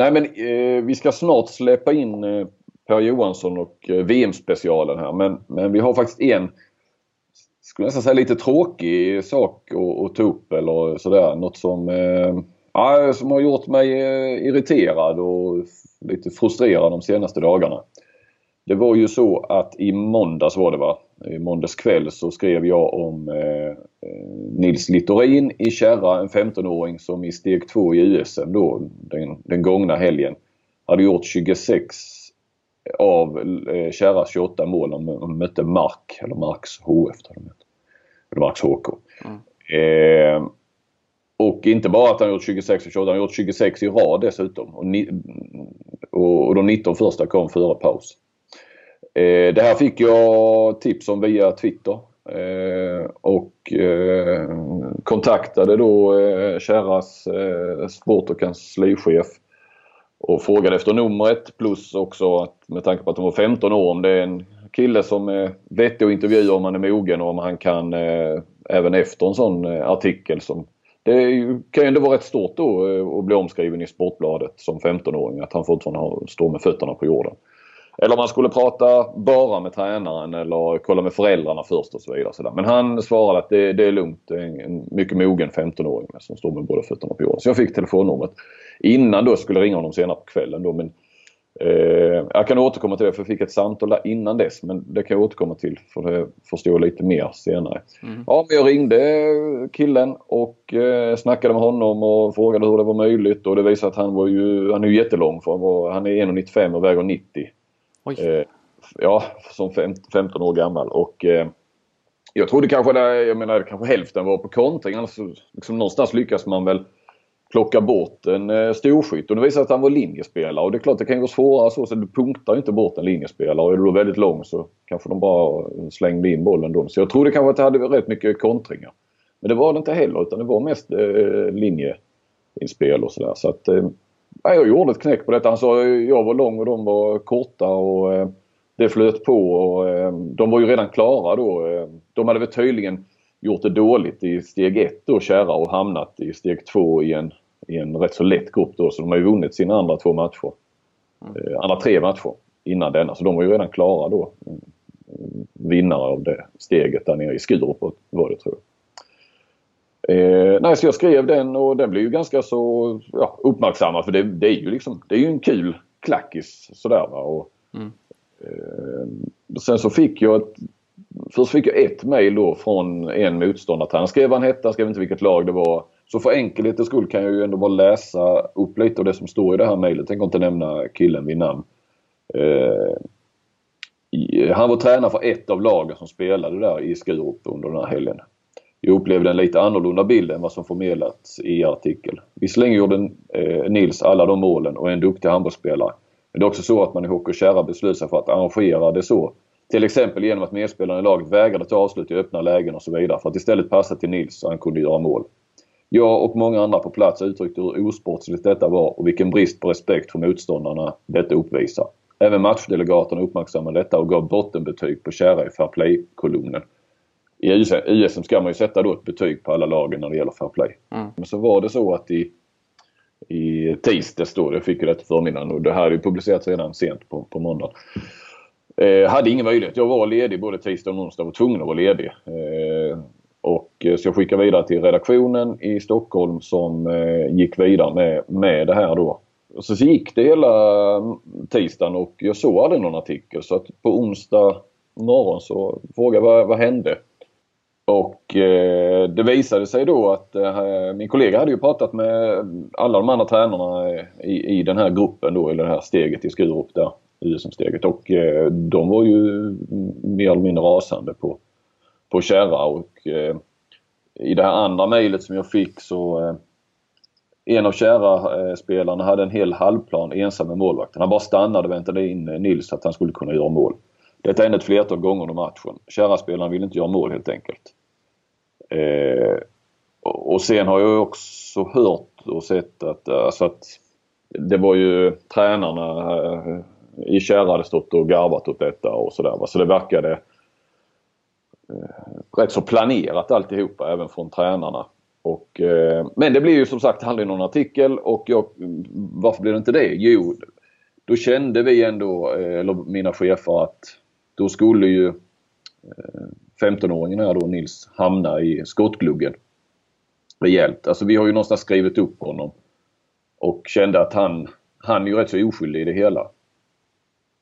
Nej men eh, vi ska snart släppa in eh, Per Johansson och eh, VM-specialen här men, men vi har faktiskt en skulle nästan säga lite tråkig sak att, att ta upp eller sådär. Något som, eh, ja, som har gjort mig eh, irriterad och lite frustrerad de senaste dagarna. Det var ju så att i måndags var det va? I måndags kväll så skrev jag om eh, eh Nils Littorin i Kärra, en 15-åring som i steg 2 i USM då den, den gångna helgen hade gjort 26 av eh, Kärras 28 mål. De mötte Mark, eller Marks HF. Eller Marks HK. Mm. Eh, och inte bara att han gjort 26 och 28, han har gjort 26 i rad dessutom. Och, ni, och, och de 19 första kom före paus. Eh, det här fick jag tips om via Twitter. Eh, och eh, kontaktade då eh, Kärras eh, sport och kanslichef och frågade efter numret plus också att med tanke på att de var 15 år om det är en kille som är vettig att intervjua om han är mogen och om han kan eh, även efter en sån eh, artikel som det kan ju ändå vara rätt stort då eh, att bli omskriven i Sportbladet som 15-åring att han fortfarande står med fötterna på jorden. Eller man skulle prata bara med tränaren eller kolla med föräldrarna först och så vidare. Så Men han svarade att det, det är lugnt. Det är en mycket mogen 15-åring som står med båda fötterna på jorden. Så jag fick telefonnumret. Innan då skulle jag ringa honom senare på kvällen då. Men, eh, jag kan återkomma till det för jag fick ett samtal innan dess. Men det kan jag återkomma till för det förstår jag lite mer senare. Mm. Ja, men jag ringde killen och eh, snackade med honom och frågade hur det var möjligt. Och det visade att han var ju, han är ju jättelång. För han, var, han är 1,95 och väger 90. Eh, ja, som 15 år gammal. Och eh, jag trodde kanske, där, jag menar kanske hälften var på kontring. Alltså, liksom, någonstans lyckas man väl plocka bort en eh, storskytt. Och det visade att han var linjespelare. Och det är klart det kan ju vara svårare så. så du punktar inte bort en linjespelare. Och är du då väldigt lång så kanske de bara slängde in bollen då. Så jag trodde kanske att det hade rätt mycket kontringar. Men det var det inte heller utan det var mest eh, linjeinspel och sådär. Så att eh, jag gjorde ett knäck på detta. Han sa jag var lång och de var korta och eh, det flöt på. Och, eh, de var ju redan klara då. Eh, de hade väl tydligen gjort det dåligt i steg ett då, Kära, och hamnat i steg två i en, i en rätt så lätt grupp då. Så de har ju vunnit sina andra två matcher. Mm. andra tre matcher innan denna. Så de var ju redan klara då. Vinnare av det steget där nere i Skurup var det tror jag. Eh, nej, så jag skrev den och den blev ju ganska så ja, uppmärksammad för det, det, är ju liksom, det är ju en kul klackis sådär va. Och, mm. eh, sen så fick jag ett, Först fick jag ett mail då från en motståndare. Han skrev vad han hette, han skrev inte vilket lag det var. Så för enkelhetens skull kan jag ju ändå bara läsa upp lite av det som står i det här mejlet. Tänker inte nämna killen vid namn. Eh, han var tränare för ett av lagen som spelade där i Skurup under den här helgen. Jag upplevde en lite annorlunda bild än vad som förmedlats i artikel. Visserligen gjorde eh, Nils alla de målen och är en duktig handbollsspelare. Men det är också så att man i Hockey Kärra beslöt sig för att arrangera det så. Till exempel genom att medspelarna i laget vägrade ta avslut i öppna lägen och så vidare för att istället passa till Nils så han kunde göra mål. Jag och många andra på plats uttryckte hur osportsligt detta var och vilken brist på respekt för motståndarna detta uppvisar. Även matchdelegaterna uppmärksammade detta och gav bottenbetyg på Kärra i Fair Play-kolumnen. I USM ska man ju sätta då ett betyg på alla lagen när det gäller Fair Play. Mm. Men så var det så att i, i tisdags då, jag fick ju detta förmiddagen och det här är ju publicerat redan sent på, på måndag. Eh, hade ingen möjlighet. Jag var ledig både tisdag och onsdag. Var tvungen att vara ledig. Eh, och, eh, så jag skickade vidare till redaktionen i Stockholm som eh, gick vidare med, med det här då. Och så gick det hela tisdagen och jag såg aldrig någon artikel så att på onsdag morgon så frågade jag vad, vad hände? Och eh, det visade sig då att eh, min kollega hade ju pratat med alla de andra tränarna eh, i, i den här gruppen då, eller det här steget i Skurup där, USM-steget. Och eh, de var ju mer eller mindre rasande på, på Kärra och eh, i det här andra mejlet som jag fick så eh, en av Kärra-spelarna hade en hel halvplan ensam med målvakten. Han bara stannade och väntade in Nils att han skulle kunna göra mål. Detta hände ett flertal gånger under matchen. Kärra-spelaren ville inte göra mål helt enkelt. Eh, och sen har jag också hört och sett att, eh, alltså att det var ju tränarna eh, i Kärra hade stått och garvat åt detta och sådär. Så det verkade eh, rätt så planerat alltihopa även från tränarna. Och, eh, men det blir ju som sagt aldrig någon artikel och jag, varför blev det inte det? Jo, då kände vi ändå, eh, eller mina chefer att då skulle ju eh, 15-åringen här då, Nils, hamna i skottgluggen rejält. Alltså vi har ju någonstans skrivit upp honom och kände att han, han är ju rätt så oskyldig i det hela.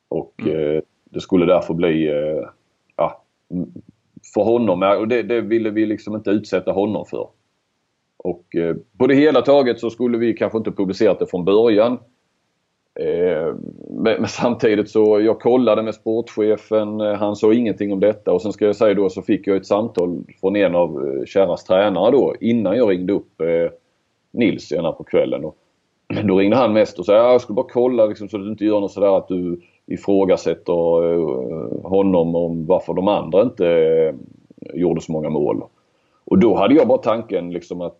Och mm. eh, det skulle därför bli, eh, ja, för honom, och det, det, ville vi liksom inte utsätta honom för. Och eh, på det hela taget så skulle vi kanske inte publicerat det från början. Eh, men, men, samtidigt så, jag kollade med sportchefen, eh, han sa ingenting om detta och sen ska jag säga då så fick jag ett samtal från en av eh, Kärras tränare då innan jag ringde upp eh, Nils ena på kvällen. Och, då ringde han mest och sa jag skulle bara kolla liksom, så att du inte gör något sådär att du ifrågasätter eh, honom om varför de andra inte eh, gjorde så många mål. Och då hade jag bara tanken liksom att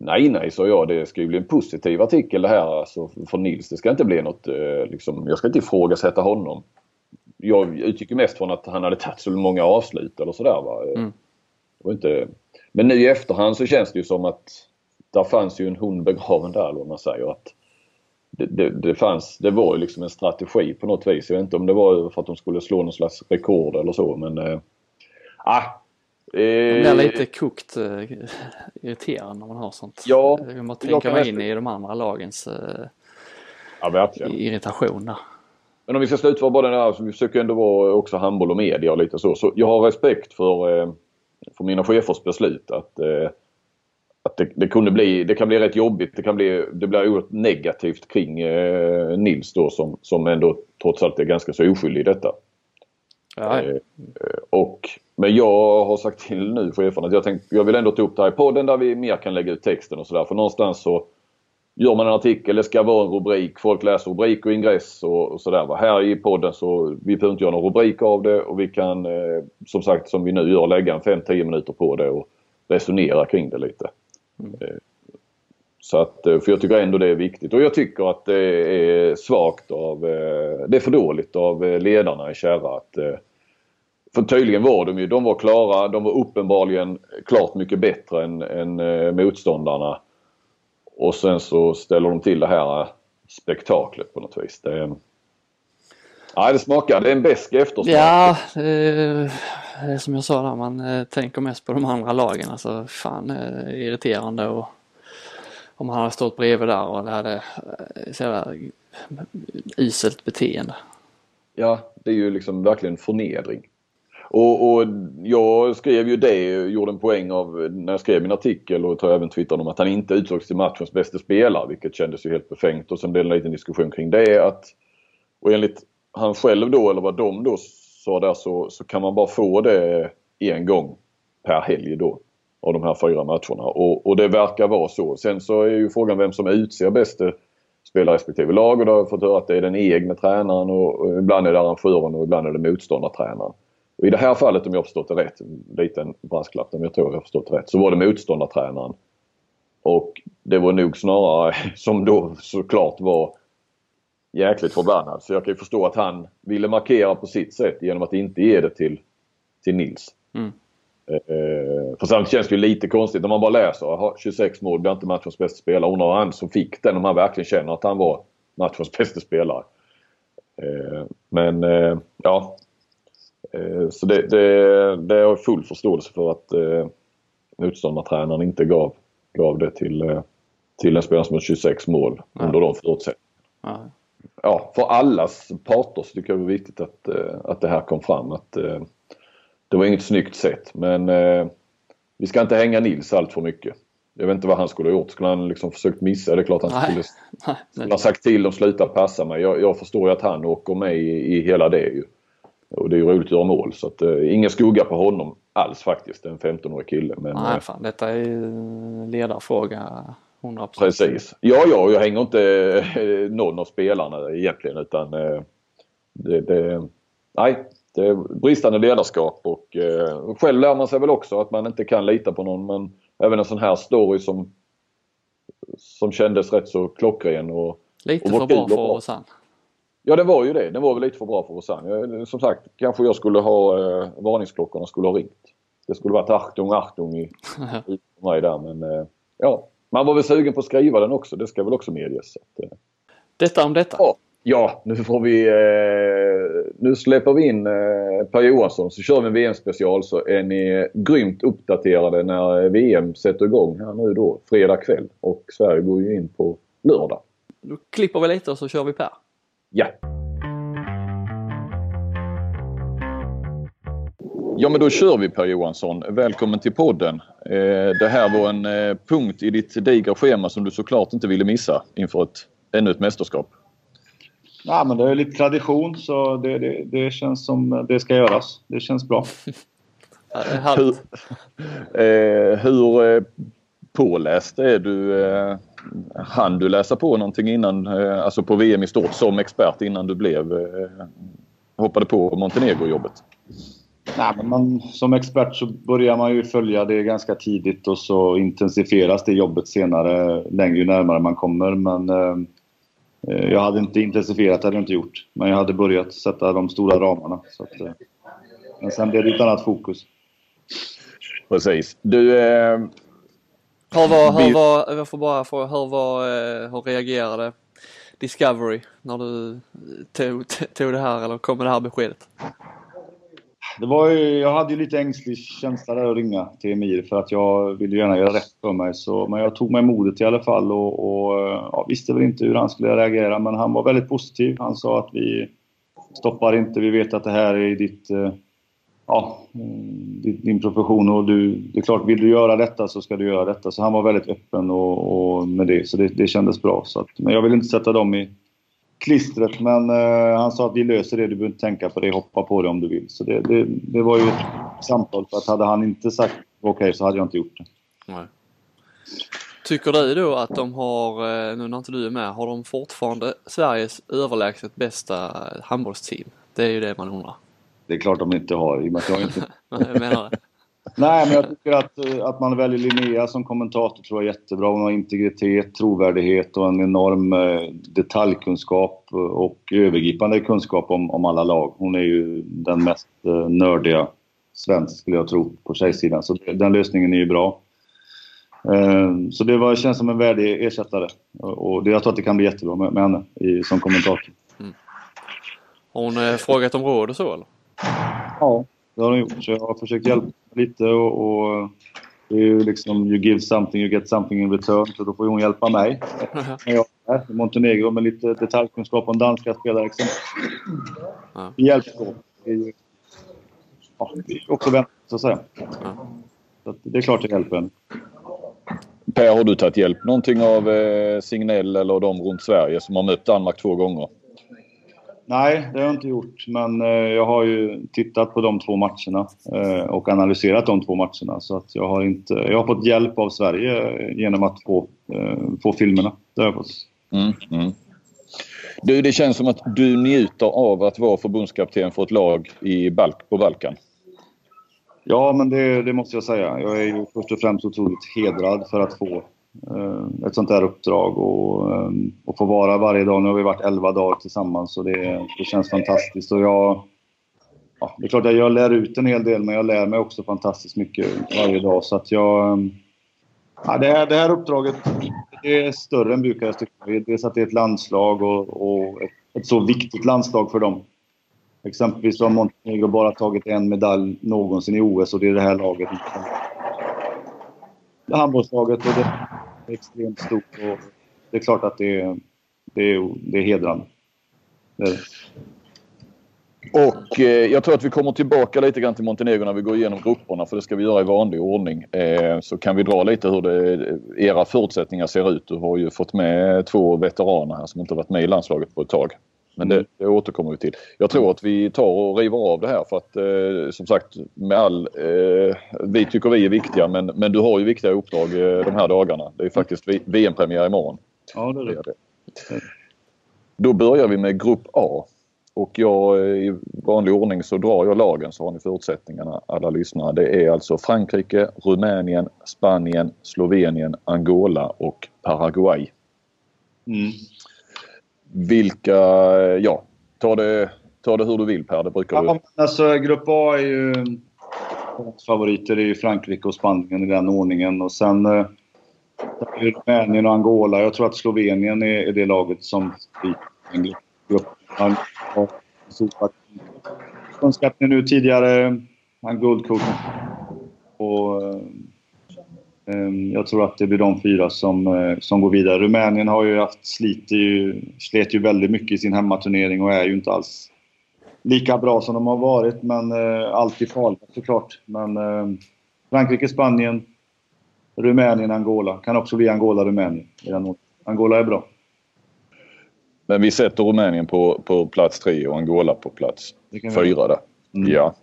Nej, nej, sa jag. Det ska ju bli en positiv artikel det här alltså, för Nils. Det ska inte bli något, eh, liksom, jag ska inte ifrågasätta honom. Jag utgick mest från att han hade tagit så många avslut eller sådär. Va? Mm. Det inte... Men nu i efterhand så känns det ju som att där fanns ju en hund begraven där, eller man säger. Att det, det, det, fanns, det var ju liksom en strategi på något vis. Jag vet inte om det var för att de skulle slå någon slags rekord eller så men... Äh, det blir lite kokt äh, irriterande när man har sånt. Ja, man tänker mig in i de andra lagens ja, verkligen. irritation där. Men om vi ska sluta bara den här, så vi försöker ändå vara också handboll och media och lite så. Så jag har respekt för, eh, för mina chefers beslut att, att det, det, kunde bli, det kan bli rätt jobbigt. Det kan bli, det blir oerhört negativt kring Nils då som, som ändå trots allt är ganska så oskyldig i detta. Ja. och men jag har sagt till nu cheferna att jag, tänk, jag vill ändå ta upp det här i podden där vi mer kan lägga ut texten och sådär. För någonstans så gör man en artikel, det ska vara en rubrik. Folk läser rubrik och ingress och, och sådär. Här i podden så vi behöver inte göra någon rubrik av det och vi kan eh, som sagt som vi nu gör lägga en 5-10 minuter på det och resonera kring det lite. Mm. Så att, eh, för jag tycker ändå det är viktigt och jag tycker att det är svagt av, eh, det är för dåligt av eh, ledarna i Kärra att för tydligen var de ju, de var klara, de var uppenbarligen klart mycket bättre än, än motståndarna. Och sen så ställer de till det här spektaklet på något vis. Det, ja, det smakar, det är en besk eftersmak. Ja, det är som jag sa där, man tänker mest på de andra lagen. Alltså fan eh, irriterande och om han hade stått bredvid där och det hade eh, så jävla eh, uselt beteende. Ja, det är ju liksom verkligen förnedring. Och, och, jag skrev ju det, gjorde en poäng av när jag skrev min artikel och tror även twittrade om att han inte utsågs till matchens bästa spelare vilket kändes ju helt befängt och sen blev det en liten diskussion kring det att och enligt han själv då eller vad de då sa där så, så kan man bara få det en gång per helg då av de här fyra matcherna och, och det verkar vara så. Sen så är ju frågan vem som utser bästa spelare respektive lag och då har jag fått höra att det är den egna tränaren och, och ibland är det arrangören och ibland är det motståndartränaren. Och I det här fallet om jag har förstått det rätt, liten brasklapp om jag tror jag har förstått det rätt, så var det motståndartränaren. Och det var nog snarare som då såklart var jäkligt förbannad. Så jag kan ju förstå att han ville markera på sitt sätt genom att inte ge det till, till Nils. Mm. Eh, för samtidigt känns det ju lite konstigt om man bara läser 26 mål, blir inte matchens bästa spelare. Undrar han som fick den om han verkligen känner att han var matchens bästa spelare. Eh, men eh, ja, Eh, så det, det, det har jag full förståelse för att eh, motståndartränaren inte gav, gav det till, eh, till en spelare som har 26 mål ja. under de förutsättningarna. Ja. för allas parter så tycker jag det var viktigt att, eh, att det här kom fram. Att, det var inget snyggt sätt men eh, vi ska inte hänga Nils allt för mycket. Jag vet inte vad han skulle ha gjort. Skulle han liksom försökt missa? Det är klart han skulle, Nej. skulle ha sagt till dem sluta passa mig. Jag, jag förstår ju att han åker med i, i hela det ju. Och det är ju roligt att göra mål så att, eh, ingen skugga på honom alls faktiskt. En 15-årig kille. Men, Nej eh, fan detta är ju ledarfråga 100%. Precis. Ja, ja, jag hänger inte eh, någon av spelarna egentligen utan eh, det, det, nej, det är bristande ledarskap och eh, själv lär man sig väl också att man inte kan lita på någon men även en sån här story som som kändes rätt så klockren och Lite och för bra för Osan. Ja, den var ju det. Den var väl lite för bra för Osan. Som sagt, kanske jag skulle ha eh, varningsklockorna skulle ha ringt. Det skulle varit Achtung, Achtung i, i mig där men eh, ja. Man var väl sugen på att skriva den också. Det ska väl också medges. Att, eh. Detta om detta. Ja, ja, nu får vi... Eh, nu släpper vi in eh, Per Johansson så kör vi en VM-special så är ni grymt uppdaterade när VM sätter igång här nu då fredag kväll. Och Sverige går ju in på lördag. Då klipper vi lite och så kör vi Per. Ja. Ja men då kör vi Per Johansson. Välkommen till podden. Eh, det här var en eh, punkt i ditt digra schema som du såklart inte ville missa inför ett, ännu ett mästerskap. Ja, men det är lite tradition så det, det, det känns som det ska göras. Det känns bra. hur, eh, hur påläst är du? Eh, hann du läsa på någonting innan, eh, alltså på VM i stort som expert innan du blev, eh, hoppade på Montenegro-jobbet? Nej, men man, som expert så börjar man ju följa det ganska tidigt och så intensifieras det jobbet senare, längre ju närmare man kommer. Men eh, jag hade inte intensifierat, det hade jag inte gjort. Men jag hade börjat sätta de stora ramarna. Så att, eh, men sen blev det ett annat fokus. Precis. Du, eh, hur var, hur var, jag får bara fråga, hur var, eh, hur reagerade Discovery när du tog, tog det här eller kom med det här beskedet? Det var ju, jag hade ju lite ängslig känsla där att ringa till Emir för att jag ville gärna göra rätt för mig. Så, men jag tog mig modet i alla fall och, och eh, ja, visste väl inte hur han skulle reagera men han var väldigt positiv. Han sa att vi stoppar inte, vi vet att det här är ditt eh, ja, mm, din profession och du, det är klart, vill du göra detta så ska du göra detta. Så han var väldigt öppen och, och med det, så det, det kändes bra. Så att, men jag vill inte sätta dem i klistret, men uh, han sa att vi löser det, du behöver inte tänka på det, hoppa på det om du vill. Så det, det, det var ju ett samtal, för att hade han inte sagt okej okay, så hade jag inte gjort det. Nej. Tycker du då att de har, eh, nu när inte du är med, har de fortfarande Sveriges överlägset bästa handbollsteam? Det är ju det man undrar. Det är klart de inte har, i och med att jag inte... jag menar det. Nej, men jag tycker att, eh, att man väljer Linnea som kommentator tror jag är jättebra. Hon har integritet, trovärdighet och en enorm eh, detaljkunskap och övergripande kunskap om, om alla lag. Hon är ju den mest eh, nördiga svensk skulle jag tro på tjejsidan. Så den lösningen är ju bra. Så det var, känns som en värdig ersättare. Och jag tror att det kan bli jättebra med, med henne i, som kommentator. Mm. Har hon frågat om råd och så eller? Ja, det har de gjort. Så jag har försökt hjälpa lite och, och det är ju liksom you give something, you get something in return. Så då får hon hjälpa mig. När jag är i Montenegro med lite detaljkunskap om danska spelare exempelvis. Ja. Vi hjälps åt. ja, också vänta så att säga. Så att det är klart det hjälper en. Per, har du tagit hjälp någonting av eh, Signell eller de runt Sverige som har mött Danmark två gånger? Nej, det har jag inte gjort. Men eh, jag har ju tittat på de två matcherna eh, och analyserat de två matcherna. Så att jag har, inte, jag har fått hjälp av Sverige genom att få, eh, få filmerna. Det har jag fått. Mm, mm. Du, det känns som att du njuter av att vara förbundskapten för ett lag i Balk, på Balkan. Ja, men det, det, måste jag säga. Jag är ju först och främst otroligt hedrad för att få eh, Eh, ett sånt här uppdrag och, ehm, och få vara varje dag. Nu har vi varit 11 dagar tillsammans och det, det känns fantastiskt. Och jag, ja, det är klart att jag lär ut en hel del, men jag lär mig också fantastiskt mycket varje dag. Så att jag... Ehm, ja, det, här, det här uppdraget det är större än Bukarest. Dels att det är ett landslag och, och ett, ett så viktigt landslag för dem. Exempelvis har Montenegro bara tagit en medalj någonsin i OS och det är det här laget. Handbollslaget och det är extremt stort. Och det är klart att det är, det är, det är hedrande. Det är det. Och eh, jag tror att vi kommer tillbaka lite grann till Montenegro när vi går igenom grupperna för det ska vi göra i vanlig ordning. Eh, så kan vi dra lite hur det, era förutsättningar ser ut. Du har ju fått med två veteraner här som inte varit med i landslaget på ett tag. Men det, mm. det återkommer vi till. Jag tror att vi tar och river av det här för att eh, som sagt med all... Eh, vi tycker vi är viktiga men, men du har ju viktiga uppdrag eh, de här dagarna. Det är faktiskt VM-premiär imorgon. Ja, det är det. Då börjar vi med Grupp A. Och jag, eh, i vanlig ordning så drar jag lagen så har ni förutsättningarna alla lyssnare. Det är alltså Frankrike, Rumänien, Spanien, Slovenien, Angola och Paraguay. Mm. Vilka, ja, ta det, ta det hur du vill Per. Det brukar ja, du. Alltså, grupp A är ju favoriter är ju Frankrike och Spanien i den ordningen. Och sen eh, Rumänien och Angola. Jag tror att Slovenien är, är det laget som blir grupp. Sopat förbundskapten nu tidigare. Han guldcoachen. Och eh, jag tror att det blir de fyra som, eh, som går vidare. Rumänien har ju haft slit ju, slet ju väldigt mycket i sin hemmaturnering och är ju inte alls lika bra som de har varit. Men eh, alltid farligt såklart. Men eh, Frankrike, Spanien, Rumänien, Angola. Kan också bli Angola-Rumänien. Angola är bra. Men vi sätter Rumänien på, på plats tre och Angola på plats fyra där. Mm. Ja.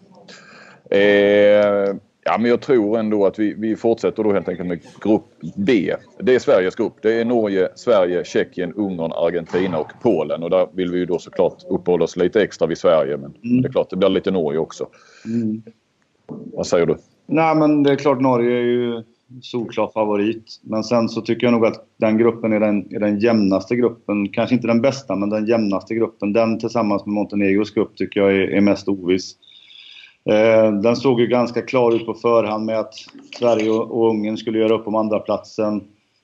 Eh, Ja, men jag tror ändå att vi, vi fortsätter då helt enkelt med grupp B. Det är Sveriges grupp. Det är Norge, Sverige, Tjeckien, Ungern, Argentina och Polen. Och där vill vi ju då såklart uppehålla oss lite extra vid Sverige. Men mm. det är klart, det blir lite Norge också. Mm. Vad säger du? Nej, men det är klart Norge är ju solklar favorit. Men sen så tycker jag nog att den gruppen är den, är den jämnaste gruppen. Kanske inte den bästa, men den jämnaste gruppen. Den tillsammans med Montenegros grupp tycker jag är, är mest oviss. Eh, den såg ju ganska klar ut på förhand med att Sverige och Ungern skulle göra upp om andra platsen.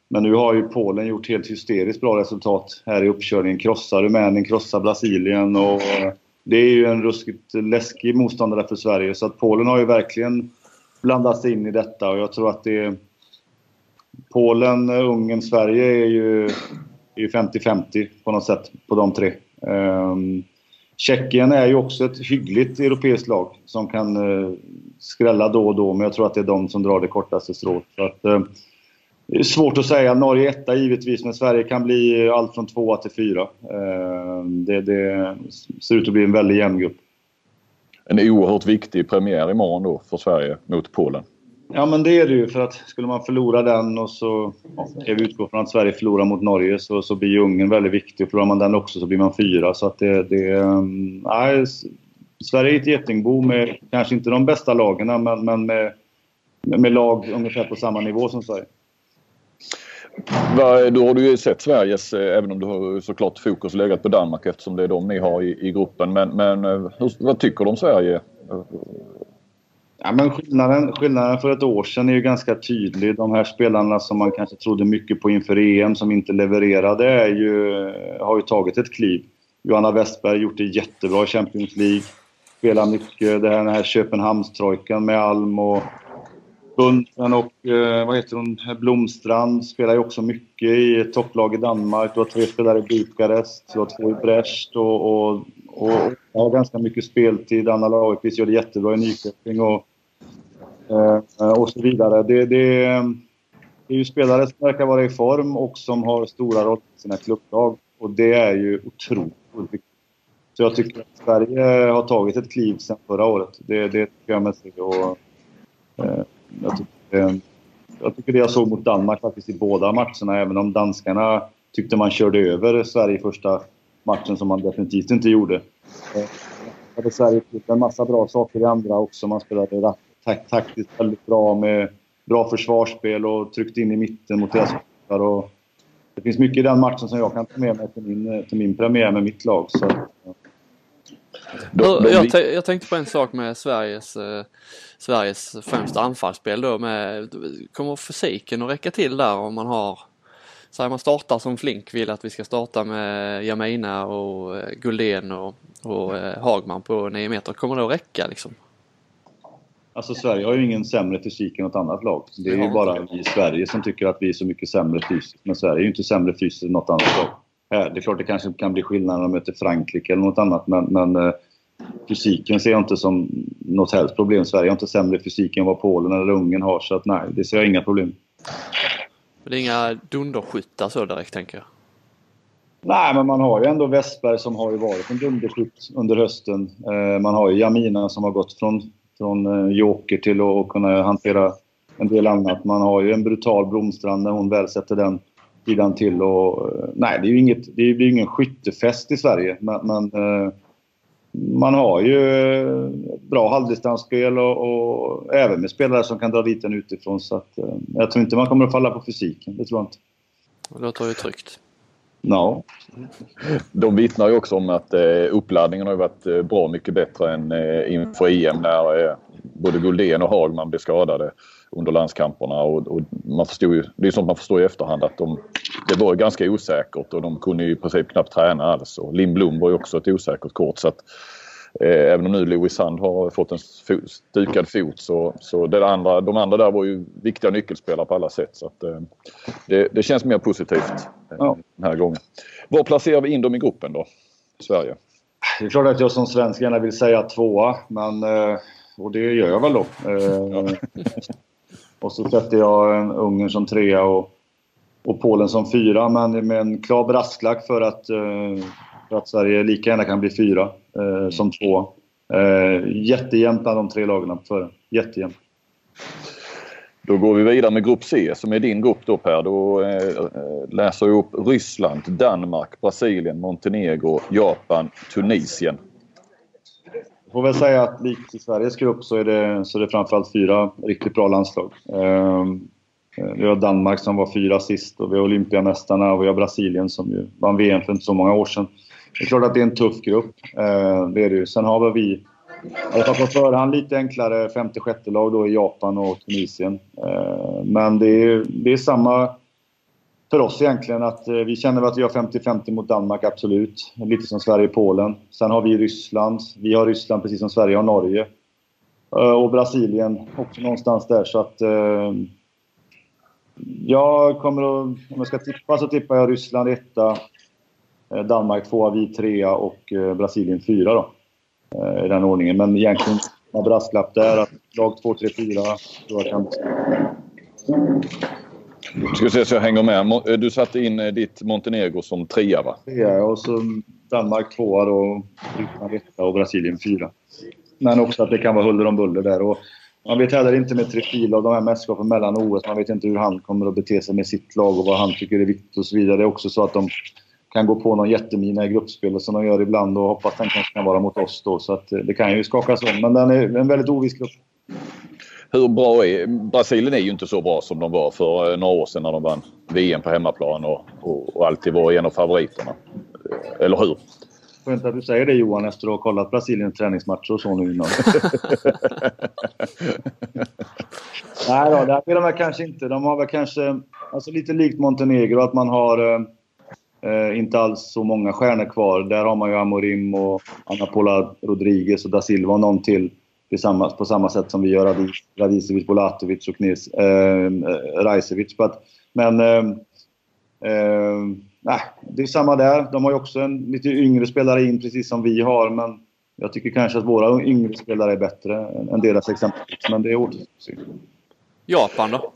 Men nu har ju Polen gjort helt hysteriskt bra resultat här i uppkörningen. Krossar Rumänien, krossar Brasilien och eh, det är ju en ruskigt läskig motståndare för Sverige. Så att Polen har ju verkligen blandat sig in i detta och jag tror att det är Polen, eh, Ungern, Sverige är ju 50-50 på något sätt på de tre. Ehm, Tjeckien är ju också ett hyggligt europeiskt lag som kan eh, skrälla då och då, men jag tror att det är de som drar det kortaste strået. Så att, eh, det är svårt att säga. Norge är etta givetvis, men Sverige kan bli allt från tvåa till fyra. Eh, det, det ser ut att bli en väldigt jämn grupp. En oerhört viktig premiär imorgon då för Sverige mot Polen. Ja, men det är det ju. För att skulle man förlora den och så ja, vi utgår från att Sverige förlorar mot Norge så, så blir Ungern väldigt viktig. Och förlorar man den också så blir man fyra. Så att det... det mm, nej, Sverige är ett getingbo med kanske inte de bästa lagen men, men med, med lag ungefär på samma nivå som Sverige. Då har du ju sett Sveriges, eh, även om du har såklart fokus legat på Danmark eftersom det är de ni har i, i gruppen. Men, men eh, vad tycker du om Sverige Ja, men skillnaden, skillnaden för ett år sedan är ju ganska tydlig. De här spelarna som man kanske trodde mycket på inför EM som inte levererade är ju, har ju tagit ett kliv. Johanna Westberg har gjort det jättebra i Champions League. Spelar mycket. Det här, den här Köpenhamnstrojkan med Alm och Bunten och eh, vad heter hon, Blomstrand spelar ju också mycket i ett topplag i Danmark. Du har tre spelare i Bukarest, du har två i Brest och, och, och, och har ganska mycket speltid. Anna Lagerqvist gör det jättebra i Nyköping och, Eh, och så vidare. Det, det, det är ju spelare som verkar vara i form och som har stora roller i sina klubblag. Och det är ju otroligt viktigt. Så jag tycker att Sverige har tagit ett kliv sedan förra året. Det, det tycker jag med sig. Och, eh, jag, tycker, jag tycker det jag såg mot Danmark faktiskt i båda matcherna, även om danskarna tyckte man körde över Sverige i första matchen som man definitivt inte gjorde. Eh, hade Sverige gjort en massa bra saker i andra också. Man spelade taktiskt väldigt bra med bra försvarsspel och tryckte in i mitten mot deras och Det finns mycket i den matchen som jag kan ta med mig till min, till min premiär med mitt lag. Så, de... Jag, jag, tänkte på en sak med Sveriges, eh, Sveriges främsta anfallsspel då med, kommer fysiken att räcka till där om man har Säg man startar som Flink vill att vi ska starta med Jamina och eh, Guldén och, och eh, Hagman på 9 meter. Kommer det att räcka liksom? Alltså Sverige har ju ingen sämre fysik än något annat lag. Det är ju bara vi i Sverige som tycker att vi är så mycket sämre fysiskt. Men Sverige är ju inte sämre fysiskt än något annat lag. Det är klart det kanske kan bli skillnad när de möter Frankrike eller något annat men, men eh, fysiken ser jag inte som något helst problem. Sverige har inte sämre fysik än vad Polen eller Ungern har så att nej, det ser jag inga problem. Det är inga dunderskyttar så direkt tänker jag? Nej, men man har ju ändå Westberg som har ju varit en dunderskytt under hösten. Eh, man har ju Jamina som har gått från, från eh, joker till att kunna hantera en del annat. Man har ju en brutal Blomstrand när hon väl sätter den sidan till. Och, eh, nej, det är ju inget, det är ingen skyttefest i Sverige. Men, men eh, man har ju bra halvdistansspel och, och, även med spelare som kan dra dit den utifrån. Så att, jag tror inte man kommer att falla på fysiken. Det tror jag inte. Det låter ju tryggt. Ja. De vittnar ju också om att eh, uppladdningen har varit eh, bra mycket bättre än eh, inför EM när både Guldén och Hagman blev skadade under landskamperna. Och, och, man förstod ju, det är sånt man förstår i efterhand att de, det var ganska osäkert och de kunde ju i princip knappt träna alls. Och Lindblom Blom var ju också ett osäkert kort. Så att, eh, även om nu Louis Sand har fått en stukad fot så, så det andra, de andra där var ju viktiga nyckelspelare på alla sätt. Så att, eh, det, det, känns mer positivt eh, ja. den här gången. Var placerar vi in dem i gruppen då? Sverige? Det är klart att jag som svensk gärna vill säga tvåa, men, eh, och det gör jag väl då. Eh, och så sätter jag Ungern som trea och, och Polen som fyra, men med en klar brasklack för att, eh, för att Sverige lika gärna kan bli fyra eh, som två. Eh, jättejämnt bland de tre lagen förhand. Jättejämnt. Då går vi vidare med grupp C som är din grupp då Per. Då eh, läser jag upp Ryssland, Danmark, Brasilien, Montenegro, Japan, Tunisien. Jag får väl säga att likt i Sveriges grupp så är det, så är det framförallt fyra riktigt bra landslag. Ehm, eh, vi har Danmark som var fyra sist och vi har Olympiamästarna och vi har Brasilien som ju vann VM för inte så många år sedan. Det är klart att det är en tuff grupp. Eh, det är det ju. Sen har vi, i alla fall på förhand, lite enklare femte sjätte lag då i Japan och Tunisien. Eh, men det är, det är samma för oss egentligen att eh, vi känner att vi har 50-50 mot Danmark, absolut. Lite som Sverige och Polen. Sen har vi Ryssland. Vi har Ryssland precis som Sverige har Norge. Eh, och Brasilien också någonstans där. Så att... Eh, jag kommer att... Om jag ska tippa så tippar jag Ryssland etta. Danmark tvåa, vi trea och Brasilien fyra då. I den ordningen. Men egentligen med brasklapp där att lag 2, 3, 4 tror jag kan... Jag ska se så jag hänger med. Du satte in eh, ditt Montenegro som trea va? Ja, och så Danmark tvåa då, Ryssland etta och Brasilien fyra. Men också att det kan vara huller om buller där. Och man vet heller inte med Trifil och de här mästerskapen mellan OS. Man vet inte hur han kommer att bete sig med sitt lag och vad han tycker är viktigt och så vidare. Det är också så att de kan gå på någon jättemina i gruppspelet som de gör ibland och hoppas den kanske kan vara mot oss då. Så att det kan ju skakas om. Men den är en väldigt oviss grupp hur bra är... Brasilien är ju inte så bra som de var för eh, några år sedan när de vann VM på hemmaplan och, och, och alltid var en av favoriterna. Eh, eller hur? Skönt att du säger det Johan efter att ha kollat Brasiliens träningsmatcher och så nu innan. Nej då, det är de kanske inte. De har väl kanske, alltså lite likt Montenegro, att man har eh, inte alls så många stjärnor kvar. Där har man ju Amorim och Anna Paula Rodriguez och da Silva och någon till. tillsammans på samma sätt som vi gör Radicevic, Bolatovic och Knis, eh, Rajcevic. Men eh, eh, nej, det är samma där. De har ju också en lite yngre spelare in precis som vi har men jag tycker kanske att våra yngre spelare är bättre än deras exempelvis. Men det återstår Japan då?